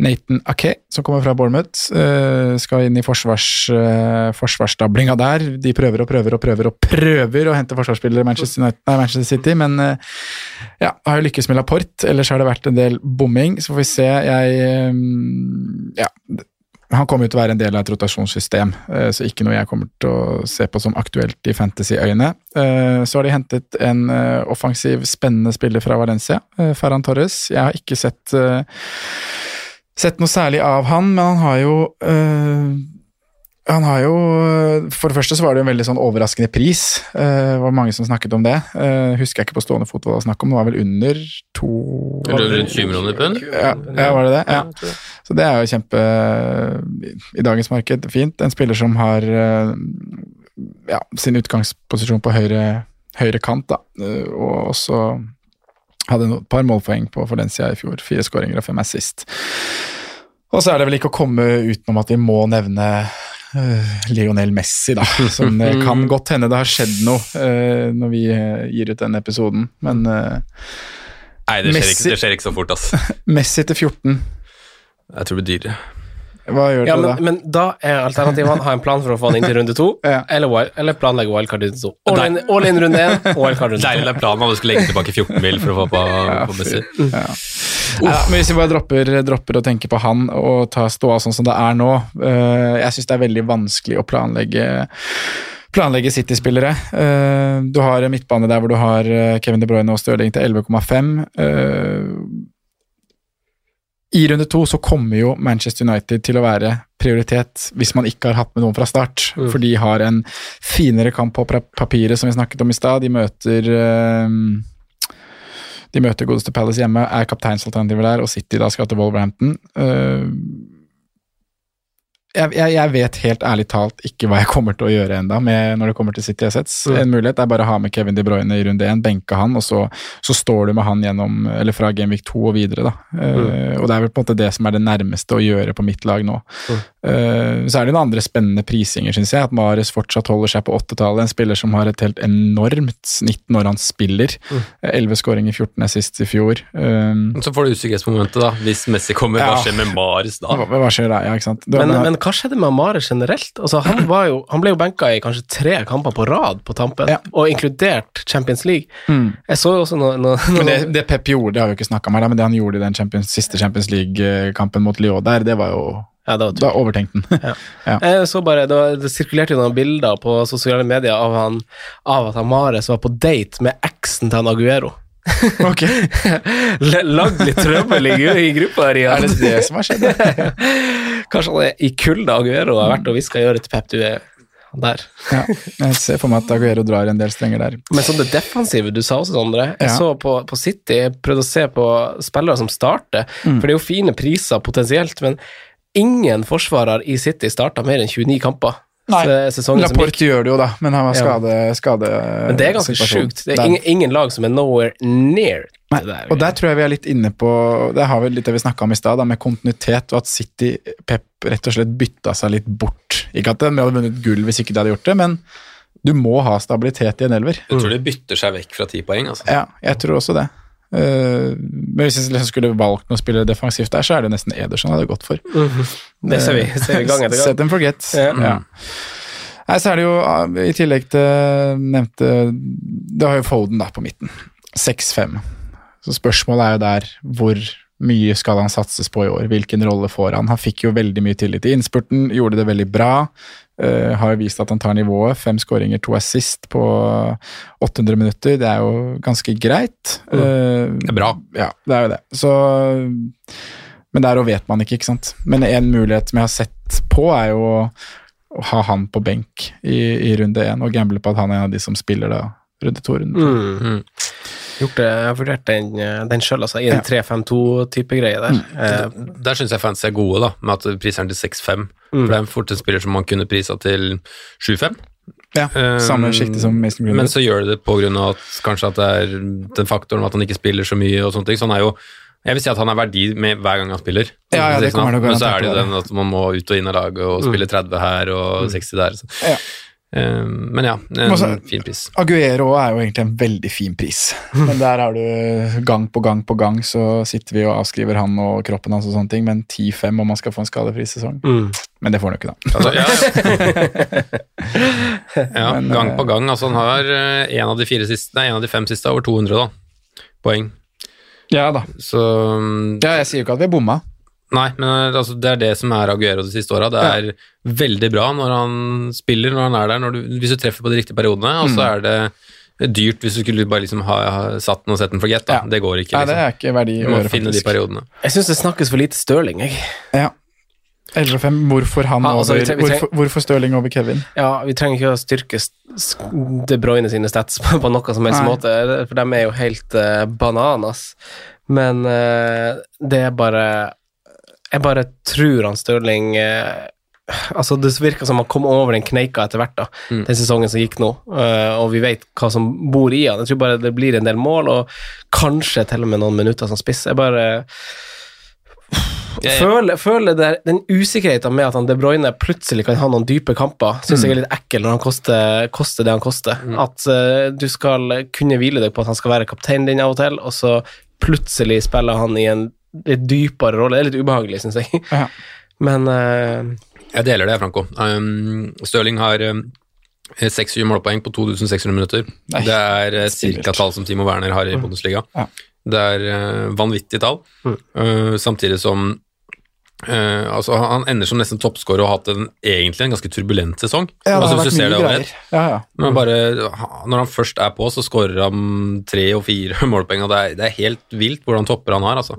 Nathan Ake, som kommer fra Bournemouth. øh, skal inn i forsvars, øh, forsvarsstablinga der. De prøver og prøver og prøver og prøver å hente forsvarsspillere i Manchester, United- nei, Manchester City, men øh, ja, har jo lykkes med Laporte, ellers har det vært en del bomming. Så får vi se. Jeg Ja. Han kommer jo til å være en del av et rotasjonssystem, eh, så ikke noe jeg kommer til å se på som aktuelt i fantasy-øyne. Eh, Så har de hentet en eh, offensiv, spennende spiller fra Valencia, Ferran Torres. Jeg har ikke sett, sett noe særlig av han, men han har jo han har jo For det første så var det en veldig sånn overraskende pris. Eh, Det var mange som snakket om det. Eh, Husker jeg ikke på stående fot hva det var snakk om. Det var vel under to Rundt rundt 20 millioner pund? Ja, ja, var det det? Ja. Så det er jo kjempe I dagens marked fint. En spiller som har eh, ja, sin utgangsposisjon på høyre, høyre kant, da. Og også hadde et par målpoeng på Valencia i fjor. Fire skåringer og fem assist. Og så er det vel ikke å komme utenom at vi må nevne Lionel Messi, da. <laughs> Som det kan godt hende det har skjedd noe eh, når vi eh, gir ut den episoden, men eh, Nei, det skjer, Messi- ikke, det skjer ikke så fort, ass. <laughs> Messi til 14, Jeg tror det blir dyrere. hva gjør Ja, det men, da? men da er alternativet ha en plan for å få han inn til runde to, <laughs> Ja. eller, wild, eller planlegge wildcard runde to. All in, all in runde én wildcard runde Deilig to. den planen om du skulle legge tilbake 14 mil for å få på, på Messi. Ja, men hvis vi bare dropper, dropper å tenke på han og ta ståa sånn som det er nå uh, Jeg syns det er veldig vanskelig å planlegge planlegge City-spillere. Uh, du har midtbane der hvor du har eh, Kevin De Bruyne og Støling til 11,5. Uh, I runde to så kommer jo Manchester United til å være prioritet hvis man ikke har hatt med noen fra start. For de har en finere kamp på papiret, som vi snakket om i stad. De møter eh, de møter godeste Palace hjemme, er kapteinsalternativer der, og City da skal til Wolverhampton. Uh, jeg, jeg, vet helt ærlig talt ikke hva jeg kommer til å gjøre enda med når det kommer til City Assets. En mulighet er bare å ha med Kevin De Bruyne i runde én, benke han, og så, så står du med han gjennom, eller fra Genvik 2 og videre. da. Uh, Og det er vel på en måte det som er det nærmeste å gjøre på mitt lag nå. Uh, så er det noen andre spennende prisinger, syns jeg. At Mares fortsatt holder seg på åttetallet. En spiller som har et helt enormt snitt når han spiller. Elleve skåringer, 14 assist i fjor. Uh, Så får du usikkerhetsmomentet, da. Hvis Messi kommer, hva skjer med Mares da? hva, hva skjer da? Ja, ikke sant? Du, Men, men hva skjedde med Amare generelt? Altså, han, <clears throat> var jo, han ble jo benka i kanskje tre kamper på rad på tampen, Ja. og inkludert Champions League. Mm. Jeg så jo også noe, noe, men det, det Pep gjorde, det har vi ikke snakka om her, men det han gjorde i den Champions, siste Champions League-kampen mot Lyon der, det var jo ja, det var Da overtenkte han. <laughs> Jeg så bare, det, var, det sirkulerte jo noen bilder på sosiale medier av, han, av at Amares var på date med eksen til han Aguero. Ok, <laughs> Lagd litt trøbbel i, i gruppa her. Er det det som har skjedd? <laughs> Kanskje han er i kulda Aguero har vært og hviska i øret til Pep, du er der. Ja, jeg ser for meg at Aguero drar en del strenger der. Men sånn det defensive, du sa også, Sondre. Jeg Ja. så på, på City, jeg prøvde å se på spillere som starter, Mm. for det er jo fine priser potensielt, men ingen forsvarer i City starta mer enn 29 kamper. Nei. Laporte gjør det jo, da, men han Ja. skade, skade Men det er ganske sjukt. Det er ingen, ingen lag som er nowhere near Nei, det der. og der tror jeg vi er litt inne på Det har vi litt det vi snakka om i stad, med kontinuitet, og at City Pep rett og slett bytta seg litt bort. Ikke at de hadde vunnet gull hvis ikke de hadde gjort det, men du må ha stabilitet i en elver. Jeg tror de bytter seg vekk fra ti poeng. Altså. Ja, jeg tror også det. Eh, men hvis jeg liksom skulle valgt å spille defensivt der, så er det nesten Ederson jeg hadde gått for. <laughs> Det ser vi, ser vi gang etter Set gang. and forget. Ja. Ja. Nei, så er det jo, ah, i tillegg til nevnte Det har jo Foden da på midten. 6-5. Så spørsmålet er jo der hvor mye skal han satses på i år? Hvilken rolle får han? Han fikk jo veldig mye tillit i innspurten, gjorde det veldig bra. Eh, har vist at han tar nivået. Fem skåringer, to assist på 800 minutter. Det er jo ganske greit. Uh, Det er bra. ja, det er jo det. Så Men der òg vet man ikke, ikke sant. Men en mulighet som jeg har sett på, er jo å ha han på benk i, i runde én, og gamble på at han er en av de som spiller da runde to. Runde to. Mm. Gjort det, jeg har vurdert den, eh, den sjøl, altså, i en 3-5-2-type greie der. Eh, Der syns jeg fans er gode, da, med at priseren til 6-5. Mm. For det er fort en spiller som man kunne prisa til 7-5. Ja, samme Um, som Mason Greenwood. Men så gjør det det av at kanskje at det er den faktoren at han ikke spiller så mye og sånne ting. Så han er jo Jeg vil si at han er verdi med hver gang han spiller. Ja, ja, det kommer det Men så er det jo den at man må ut og inn av laget og spille 30 her og 60 der. Så. Ja. Um, men ja, en Også- fin pris. Aguero er jo egentlig en veldig fin pris, <laughs> men der har du gang på gang på gang så sitter vi og avskriver han og kroppen hans og sånne ting, men 10-5 om man skal få en skadefri sesong. mm. Men det får han jo ikke, da. Altså, ja, ja <laughs> Men, gang eh, på gang. Altså, han har eh, en av de, fire siste, nei, en av de fem siste over 200 da, poeng. Ja da. Så um, Ja, jeg sier jo ikke at vi bomma. Nei, men altså, det er det som er Aguero de siste åra. Det er veldig bra når han spiller, når han er der, når du, hvis du treffer på de riktige periodene, og så Mm. er det dyrt hvis du skulle bare liksom ha, ha satt den og sett den for gett. Ja. Det går ikke. Nei, Liksom. det er ikke verdi å gjøre, finne de faktisk. periodene. Jeg syns det snakkes for lite Stirling, jeg. Ja. 11 og 5. Hvorfor han Ja, altså, vi over tre- vi tre- hvorfor, hvorfor Stirling over Kevin? Ja, vi trenger ikke å styrke De Bruyne sine stats <laughs> på, på noe som helst Nei. måte, for de er jo helt uh, bananas. Men uh, det er bare Jeg bare tror han Stirling eh, Altså, Det virker som han kom over den kneika etter hvert, da, Mm. den sesongen som gikk nå. Uh, og vi vet hva som bor i han. Jeg tror bare det blir en del mål, og kanskje til og med noen minutter som spiss. Jeg bare Jeg- føler, føler det, den usikkerheten med at han De Bruyne plutselig kan ha noen dype kamper, syns jeg er litt ekkel når han koster, koster det han koster. At uh, du skal kunne hvile deg på at han skal være kapteinen din av og til, og så plutselig spiller han i en litt dypere rolle. Det er litt ubehagelig, syns jeg. Ja. Men uh, Jeg deler det, Franco. Um, Stirling har um, 26 målpoeng på 2600 minutter. Nei, det er uh, stilig. cirka tall som Timo Werner har i Bundesliga. Ja. Det er uh, vanvittig tall. Uh, samtidig som uh, altså, han ender som nesten toppskårer og har hatt en, egentlig en ganske turbulent sesong. Ja, altså, hvis du ser det over. Ja, ja. Men bare, når han først er på, så skårer han tre og fire <laughs> målpoeng, og det er, det er helt vilt hvordan topper han har. Altså.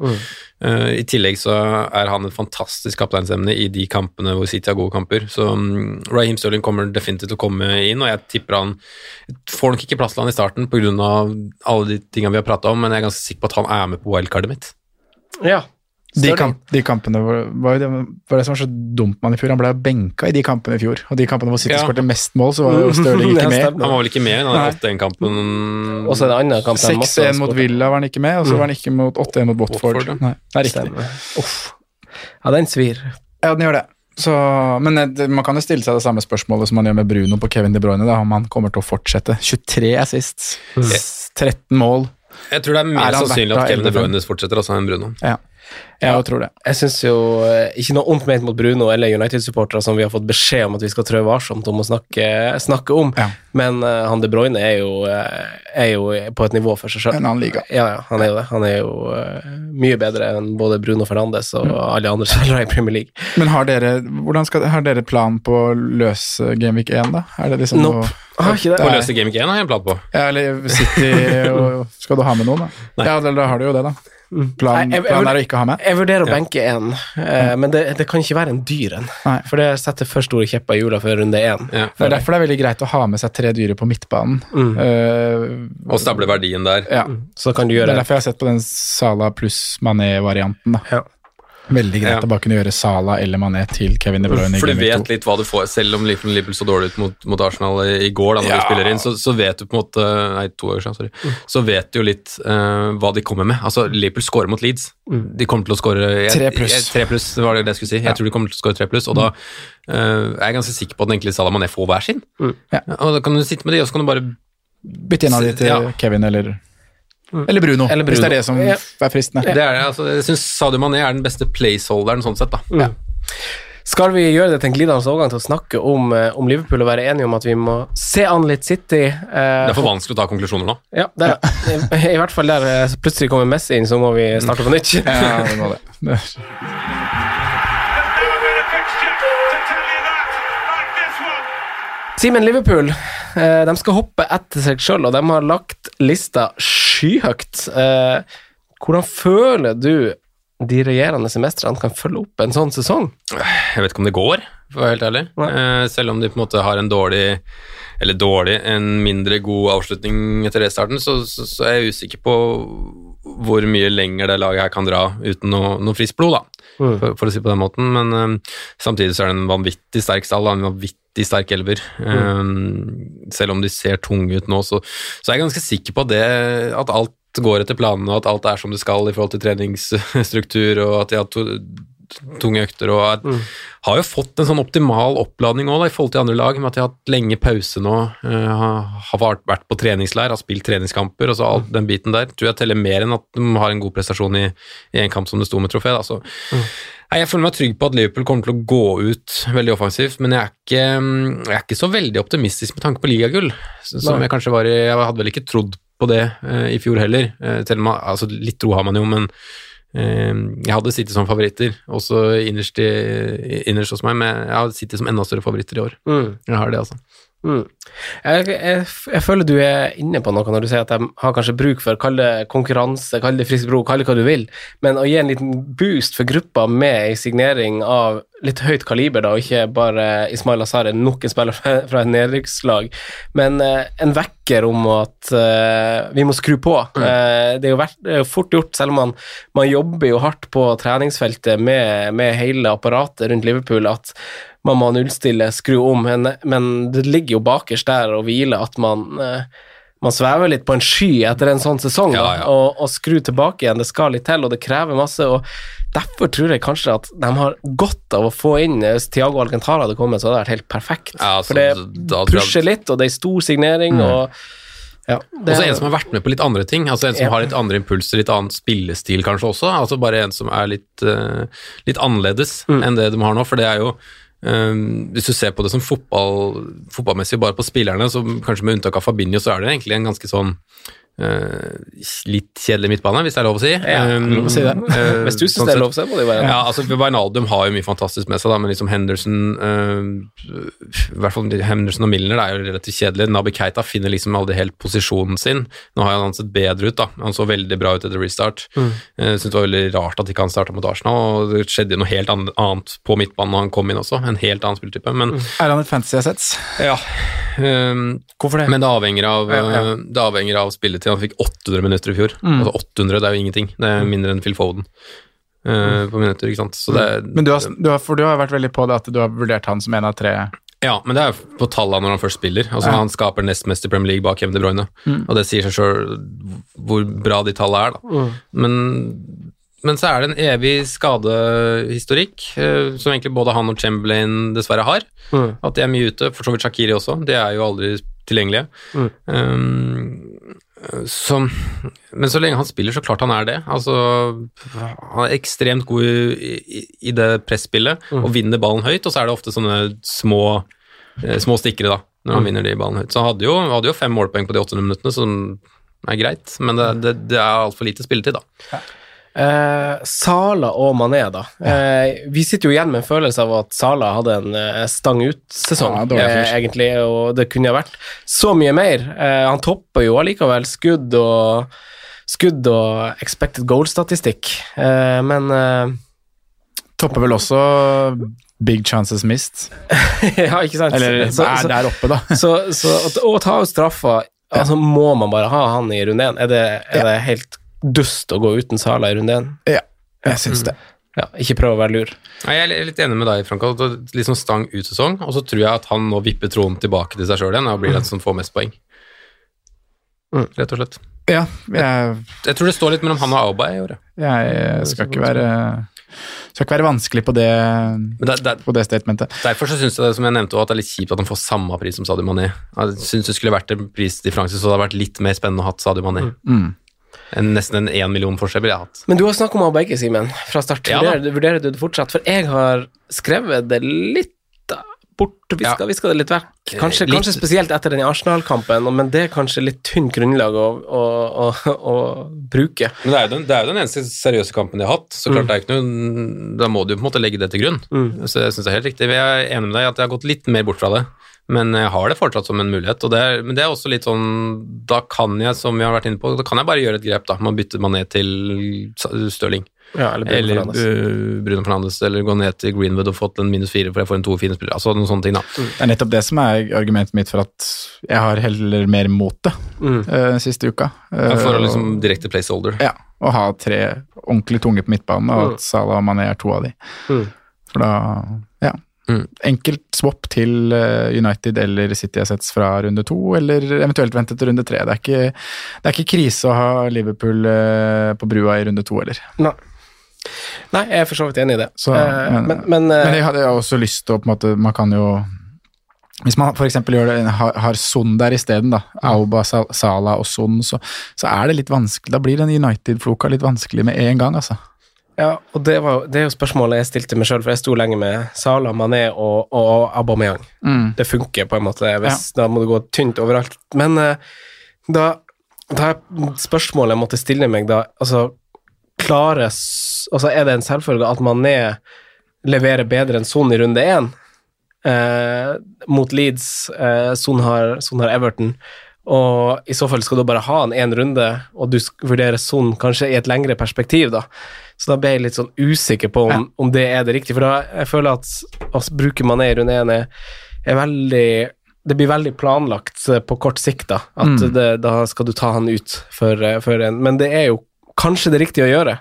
Eh, I tillegg så er han et fantastisk kapteinsemne i de kampene hvor City har gode kamper. Så um, Raheem Sterling kommer definitivt til å komme inn, og jeg tipper han får nok ikke plass til han i starten pga. alle de tingene vi har prata om, men jeg er ganske sikker på at han er med på wildcardet mitt. ja. De, kamp, de kampene var, det, var det som var så dumt med han i fjor. Han ble benka i de kampene i fjor. Og de kampene hvor City Ja. skåret mest mål, så var jo <laughs> Stirling ikke med. Han var vel ikke med i den Nei. 8-1-kampen? Og så er det andre kamp der han måtte ha 6-1 mot. Villa var han ikke med, og så var han ikke mot 8-1 mot Watford. Watford, ja. Nei, det er riktig. Uff. Ja, den svir. Ja, den gjør det. Så, men man kan jo stille seg det samme spørsmålet som man gjør med Bruno på Kevin De Bruyne, da, om han kommer til å fortsette. 23 assist, s- 13 mål. Jeg tror det er mer Er sannsynlig at Kevin De Bruyne fortsetter altså, enn Bruno. Ja, jeg tror det. Jeg syns jo eh, ikke noe ondt ment mot Bruno eller United-supportere som vi har fått beskjed om at vi skal trø varsomt om å snakke, snakke om, Ja. men uh, han De Bruyne er jo, eh, er jo på et nivå for seg sjøl. En annen liga. Ja, ja, han er jo det. Han er jo uh, mye bedre enn både Bruno Fernandes og alle andre <laughs> spillere i Premier League. Men har dere, hvordan skal, har dere plan på å løse Gameweek 1, da? Er det liksom Nope. noe- Har ikke det. Å løse Game 1 har jeg en plan på. Ja, eller City og, Skal du ha med noen, da? Nei. Ja, da, da har du jo det, da. Plan, Nei, jeg- jeg- planen er å ikke ha med? Jeg vurderer å benke én, eh, men det, det kan ikke være en dyr en. For det setter for store kjepper i hjula før runde én. Ja. Det er derfor det er veldig greit å ha med seg tre dyre på midtbanen. Eh, Og stable verdien der. ja. Så kan du gjøre Det er derfor jeg har sett på den Sala pluss Mané-varianten. Ja. Veldig greit Ja. å bare kunne gjøre Sala eller Mané til Kevin De Bruyne. For du vet litt hva du får, selv om Liverpool Liverpool så dårlig ut mot, mot Arsenal i, går, da når Ja. vi spiller inn, så, så vet du på en måte Nei, to år siden, sorry. Så vet du jo litt uh, hva de kommer med. Altså, Liverpool scorer mot Leeds. De kommer til å score Tre pluss. Tre pluss, det var det jeg skulle si. Jeg Ja. tror de kommer til å score tre pluss, og da uh, er jeg ganske sikker på at egentlig Salah Mané får hver sin. Ja. Og da kan du sitte med de, og så kan du bare Bytte en av de til Ja. Kevin eller Eller Bruno, Eller hvis det er det som Ja. er fristende. Det er det. altså Jeg syns Sadio Mané er den beste placeholderen sånn sett, da. Skal vi gjøre det til en glidende overgang til å snakke om, eh, om Liverpool og være enige om at vi må se an litt City? Det er for vanskelig å ta konklusjoner nå. Ja, det er <laughs> det. I, I hvert fall der eh, plutselig kommer Messi inn, så må vi starte på nytt. <laughs> Ja, det må det. <laughs> det. Simen Liverpool, eh, de skal hoppe etter seg sjøl, og de har lagt lista skyhøyt. Eh, hvordan føler du de regjerende semestrene kan følge opp en sånn sesong? Jeg vet ikke om det går, for å være helt ærlig. Nei. Eh, selv om de på en måte har en dårlig eller dårlig, en mindre god avslutning etter restarten, så, så, så er jeg usikker på hvor mye lenger det laget her kan dra uten noe, noe friskt blod, da, Mm. for, for å si på den måten. Men eh, samtidig så er det en vanvittig sterk stall, en vanvittig sterk elver. Eh, selv om de ser tunge ut nå, så, så er jeg ganske sikker på det, at alt går etter planene, og at alt er som det skal i forhold til treningsstruktur, og at de har to, tunge økter, og at, har jo fått en sånn optimal oppladning òg, i forhold til andre lag, med at de har hatt lenge pause nå, Uh, har- vært, på treningsleir, har spilt treningskamper, og så alt den biten der, tror jeg teller mer enn at de har en god prestasjon i, i en kamp som det sto med trofé. Da. Så, Nei, jeg føler meg trygg på at Liverpool kommer til å gå ut veldig offensivt, men jeg er ikke, jeg er ikke så veldig optimistisk med tanke på ligagull, som Nei. jeg kanskje var i Jeg hadde vel ikke trodd på det eh, i fjor heller, eh, til man, altså, litt tro har man jo, men eh, Jeg hadde City som favoritter, også innerst, i, innerst hos meg, men jeg har City som enda større favoritter i år. Mm. Jeg har det, altså. Mm. Jeg, jeg, jeg føler du er inne på noe når du sier at de har kanskje bruk for kall det konkurranse, kall det frisk bro, kall det hva du vil, men å gi en liten boost for gruppa med en signering av litt høyt kaliber, da, og ikke bare Ismail Azar er nok en spiller fra, fra et nedrykkslag, men eh, en vekker om at eh, vi må skru på. Eh, det, er vært, det er jo fort gjort, selv om man, man jobber jo hardt på treningsfeltet med, med hele apparatet rundt Liverpool, at man må nullstille, skru om, men, men det ligger jo bakerst der og hviler at man eh, man svever litt på en sky etter en sånn sesong, Ja, ja. Og, og skru tilbake igjen. Det skal litt til, og det krever masse. og Derfor tror jeg kanskje at de har godt av å få inn Hvis Tiago Alcantara hadde kommet, så hadde det vært helt perfekt. Ja, altså, For det jeg- pusher litt, og det er stor signering, og ja, og så en som har vært med på litt andre ting. altså En som Ja. har litt andre impulser, litt annen spillestil kanskje også. altså Bare en som er litt, uh, litt annerledes Mm. enn det de har nå. For det er jo eh, Hvis du ser på det som fotball, fotballmessig, bare på spillerne, så kanskje med unntak av Fabinho, så er det egentlig en ganske sånn litt kjedelig midtbane, hvis det er lov å si. Ja, Um, lov å si det. eh, Hvis du syns sånn det er lov, så må det jo være ja, altså Wijnaldum har jo mye fantastisk med seg, da, men liksom Henderson uh, I hvert fall Henderson og Milner det er jo relativt kjedelig. Nabi Keita finner liksom aldri helt posisjonen sin. Nå har han sett bedre ut, da. Han så veldig bra ut etter restart. Mm. Jeg synes det var veldig rart at ikke han starta mot Arsenal, og det skjedde jo noe helt annet på midtbanen når han kom inn også. En helt annen spilltype. Men Er han et fantasy assets? ja um, Hvorfor det? Men det avhenger av, Ja, ja. Det avhenger av spilletid. Han fikk 800 minutter i fjor. Mm. Altså 800, det er jo ingenting. Det er mindre enn Phil Foden øh, på minutter, ikke sant. Så det Men du har, du har, for du har vært veldig på det at du har vurdert han som en av tre Ja, men det er på tallene når han først spiller. Altså Ja. Han skaper nest mest i Premier League bak Kevin De Bruyne, og det sier seg sjøl hvor bra de tallene er. da. Men, men så er det en evig skadehistorikk, eh, som egentlig både han og Chamberlain dessverre har. Mm. At de er mye ute, for så vidt Shakiri også. De er jo aldri tilgjengelige. Mm. Um, så, men så lenge han spiller, så klart han er det. Altså, han er ekstremt god i, i, i det presspillet og vinner ballen høyt, og så er det ofte sånne små, eh, små stikkere da, når han vinner de ballen høyt. Så han hadde jo, hadde jo fem målpoeng på de 800 minuttene, som er greit, men det, det, det er altfor lite spilletid, da. Eh, Sala og Mané, da. Eh, vi sitter jo igjen med en følelse av at Sala hadde en eh, stang ut-sesong, Ja, eh, egentlig, og det kunne ha vært så mye mer. Eh, han topper jo allikevel skudd og skudd og expected goal-statistikk, eh, men Topper vel også big chances missed. <laughs> Ja, ikke sant? Eller Så- er der oppe, da. <laughs> Så, så å ta ut straffa, altså må man bare ha han i runde én? Er, det, er det helt dust å gå uten Sala i runde én? Ja, jeg syns det. Ja, ikke prøv å være lur. Nei, Jeg er litt enig med deg, Frank. Litt sånn stang ut-sesong, og så tror jeg at han nå vipper tronen tilbake til seg sjøl igjen og blir den som får mest poeng. Mm. Rett og slett. Ja, jeg, Jeg tror det står litt mellom han og Auba i år. Jeg, jeg skal ikke være skal ikke være vanskelig på det, der, det, på det statementet. derfor så syns jeg det, som jeg nevnte, også, at det er litt kjipt at han får samme pris som Sadio Mané. Jeg syns det skulle vært en prisdifferanse, så det hadde vært litt mer spennende å ha Sadio Mané. Mm. En, nesten en én million forskjell ville jeg hatt. Men du har snakket om begge, Simen, fra start. Ja vurderer, vurderer du det fortsatt? For jeg har skrevet det litt bort, viska, Ja. viska det litt vekk. Kanskje, Eh, litt- kanskje spesielt etter den Arsenal-kampen, men det er kanskje litt tynt grunnlag å, å, å, å bruke. Men det er, den, det er jo den eneste seriøse kampen de har hatt, så klart det er ikke noe Da må du på en måte legge det til grunn. Mm. Så jeg syns det er helt riktig. Jeg er enig med deg i at jeg har gått litt mer bort fra det. Men jeg har det fortsatt som en mulighet. Og det er, men det er også litt sånn Da kan jeg, som vi har vært inne på, da kan jeg bare gjøre et grep, da. Man bytter man ned til Stirling. Ja, eller Bruno Eller Fernandes. uh, Bruno Fernandes, eller gå ned til Greenwood og fått en minus fire for jeg får en to fine spillere. Altså noen sånne ting, da. Det er nettopp det som er argumentet mitt for at jeg har heller mer mot det Mm. uh, siste uka. Eh, For å liksom direkte placeholder. Ja, å ha tre ordentlig tunge på midtbanen, og at Salah og Mané er to av de. Mm. For da. Mm. Enkelt swap til eh, United eller City Assets fra runde to, eller eventuelt vente til runde tre. Det er ikke, det er ikke krise å ha Liverpool eh, på brua i runde to heller. Nei. Nei, jeg er for så vidt enig i det. Så, Eh, men- men, men, eh, Men jeg hadde også lyst til å på en måte Man kan jo Hvis man f.eks. har, har Son der isteden, da, Auba, Sala Salah og Son, så, så er det litt vanskelig. Da blir den United-floka litt vanskelig med en gang, altså. Ja, og det, var, det er jo spørsmålet jeg stilte meg sjøl, for jeg sto lenge med Salah, Mané og, og Aubameyang. Mm. Det funker på en måte, hvis, da må du gå tynt overalt. Men eh, da, da er spørsmålet jeg måtte stille meg da Altså, klarer Altså, er det en selvfølge at Mané leverer bedre enn Son i runde én eh, mot Leeds? Eh, Son, har, Son har Everton. Og i så fall skal du bare ha en én runde, og du vurderer sånn kanskje i et lengre perspektiv, da. Så da ble jeg litt sånn usikker på om, om det er det riktige, for da jeg føler at å bruke Mané i runde én er, er veldig det blir veldig planlagt eh, på kort sikt, da. At Mm. det, da skal du ta han ut for, før en Men det er jo kanskje det riktige å gjøre.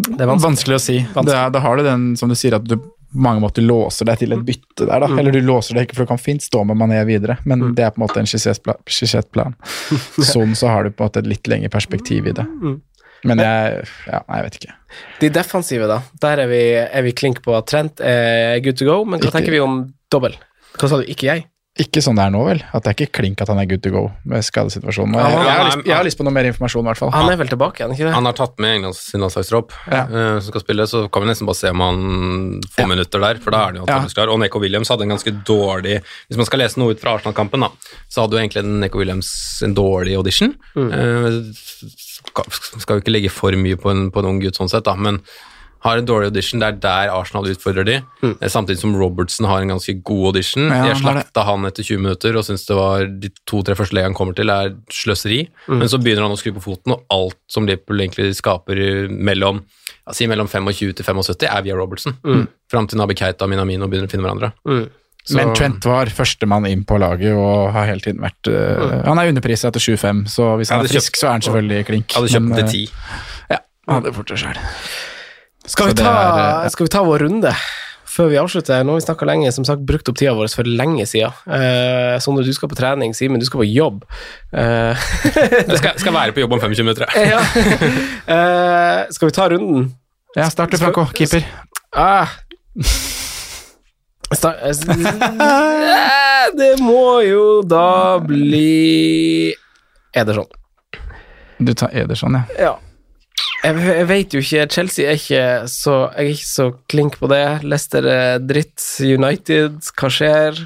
Det er vanskelig. Vanskelig å si. Det er, da har du den, som du sier, at du på mange måter låser deg til et bytte der, da. Mm. Eller du låser deg ikke, for du kan fint stå med Mané videre, men det er på en måte en skissert pla- skissert plan. <laughs> Sånn så har du på en måte et litt lengre perspektiv i det. Mm. Men jeg Ja, jeg vet ikke. De defensive, da. Der er vi, er vi klink på at Trent er good to go, men hva Ikke- tenker vi om dobbel? Hva sa du? Ikke jeg? Ikke sånn det er nå, vel? At det er ikke klink at han er good to go med skadesituasjonen. Jeg, jeg, har er- lyst, jeg har lyst på noe mer informasjon, i hvert fall. Han er vel tilbake igjen, ikke det? Han har tatt med Englands sin landslagstropp Ja. eh, som skal spille, så kan vi nesten bare se om han får Ja. minutter der, for da er han jo antakeligvis klar. Og Neko Williams hadde en ganske dårlig Hvis man skal lese noe ut fra Arsenal-kampen, da, så hadde jo egentlig Neko Williams en dårlig audition. Mm. skal, skal jo ikke legge for mye på en, på en ung gutt sånn sett, da, men har en dårlig audition, det er der Arsenal utfordrer de. Mm. Samtidig som Robertson har en ganske god audition. Ja, de har slakta han etter 20 minutter og syns det var de to-tre første legene han kommer til, er sløseri. Men så begynner han å skru på foten, og alt som Liverpool egentlig skaper mellom si mellom 25 til 75, er via Robertson. Fram til Nabi Keita og Minamino begynner å finne hverandre. Så- Men Trent var førstemann inn på laget og har hele tiden vært øh, Han er underprisa etter 7-5, så hvis han er frisk, frisk, så er han selvfølgelig klink. Hadde kjøpt Men, øh, til 10. Ja, han hadde fort det sjøl. Skal vi, ta, er, eh, skal vi ta vår runde før vi avslutter? Nå har vi snakka lenge, som sagt brukt opp tida vår for lenge siden. Eh, Sondre, du skal på trening, Simen, du skal på jobb. Eh, <laughs> Jeg skal, skal være på jobb om 25 minutter. jeg. <laughs> ja. Eh, skal vi ta runden? Ja, start du, Franco. Keeper. Ah. Eh, <laughs> det må jo da bli Ederson. Du tar Ederson, ja. Ja. Jeg, jeg vet jo ikke Chelsea er ikke så Jeg er ikke så klink på det. Leicester er dritt. United, hva skjer?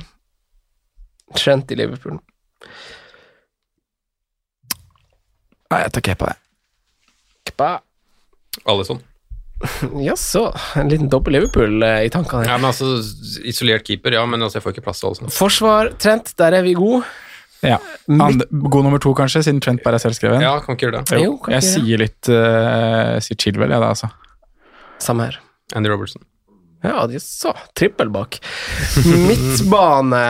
Trent i Liverpool. Nei, jeg tar Kepa, jeg. Kepa. Alison. <laughs> Jaså, en liten dobbel Liverpool eh, i tankene. Ja, men altså, Isolert keeper, ja, men altså, jeg får ikke plass til alle sånn. Forsvar, Trent, der er vi gode. Ja. And, god nummer to, kanskje, siden Trent bare er selvskreven? Ja, kan ikke gjøre det. Jo, kan jeg ikke sier litt uh, Sier Chilwell, jeg, da, altså. Samme her. Andy Robertson. Ja, de så trippel bak. <laughs> Midtbane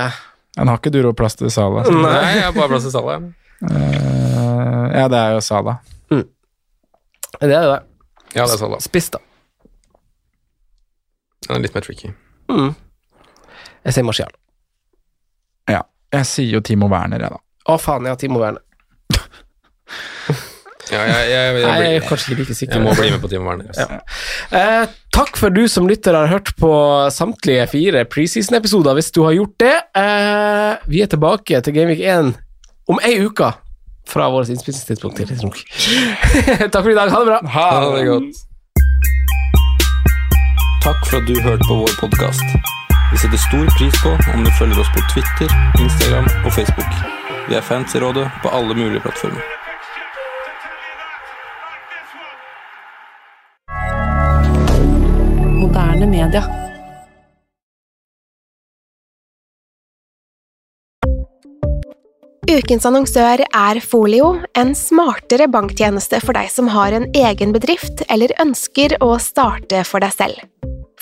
Han har ikke du råd plass til Sala. Nei, jeg har bare plass til Sala. Uh, ja, det er jo Sala. Det er det. Ja, det er Sala. Spiss, da. Den er litt mer tricky. Mm. Jeg sier Martial. Jeg sier jo Timo Werner, jeg, da. Å, faen, ja, Timo Werner. <laughs> Ja, jeg, jeg, jeg, Nei, jeg er kanskje ikke like sikker. jeg må bli med på Timo Werner. <laughs> Ja. Eh, takk for du som lytter har hørt på samtlige fire preseason-episoder, hvis du har gjort det. Eh, vi er tilbake til Gameweek 1 om ei uke fra vårt innspillingstidspunkt. til <laughs> takk for i dag. Ha det bra. Ha det godt. Takk for at du hørte på vår podkast. Vi setter stor pris på om du følger oss på Twitter, Instagram og Facebook. Vi er fans i rådet på alle mulige plattformer. Moderne media. Ukens annonsør er Folio, en smartere banktjeneste for deg som har en egen bedrift eller ønsker å starte for deg selv.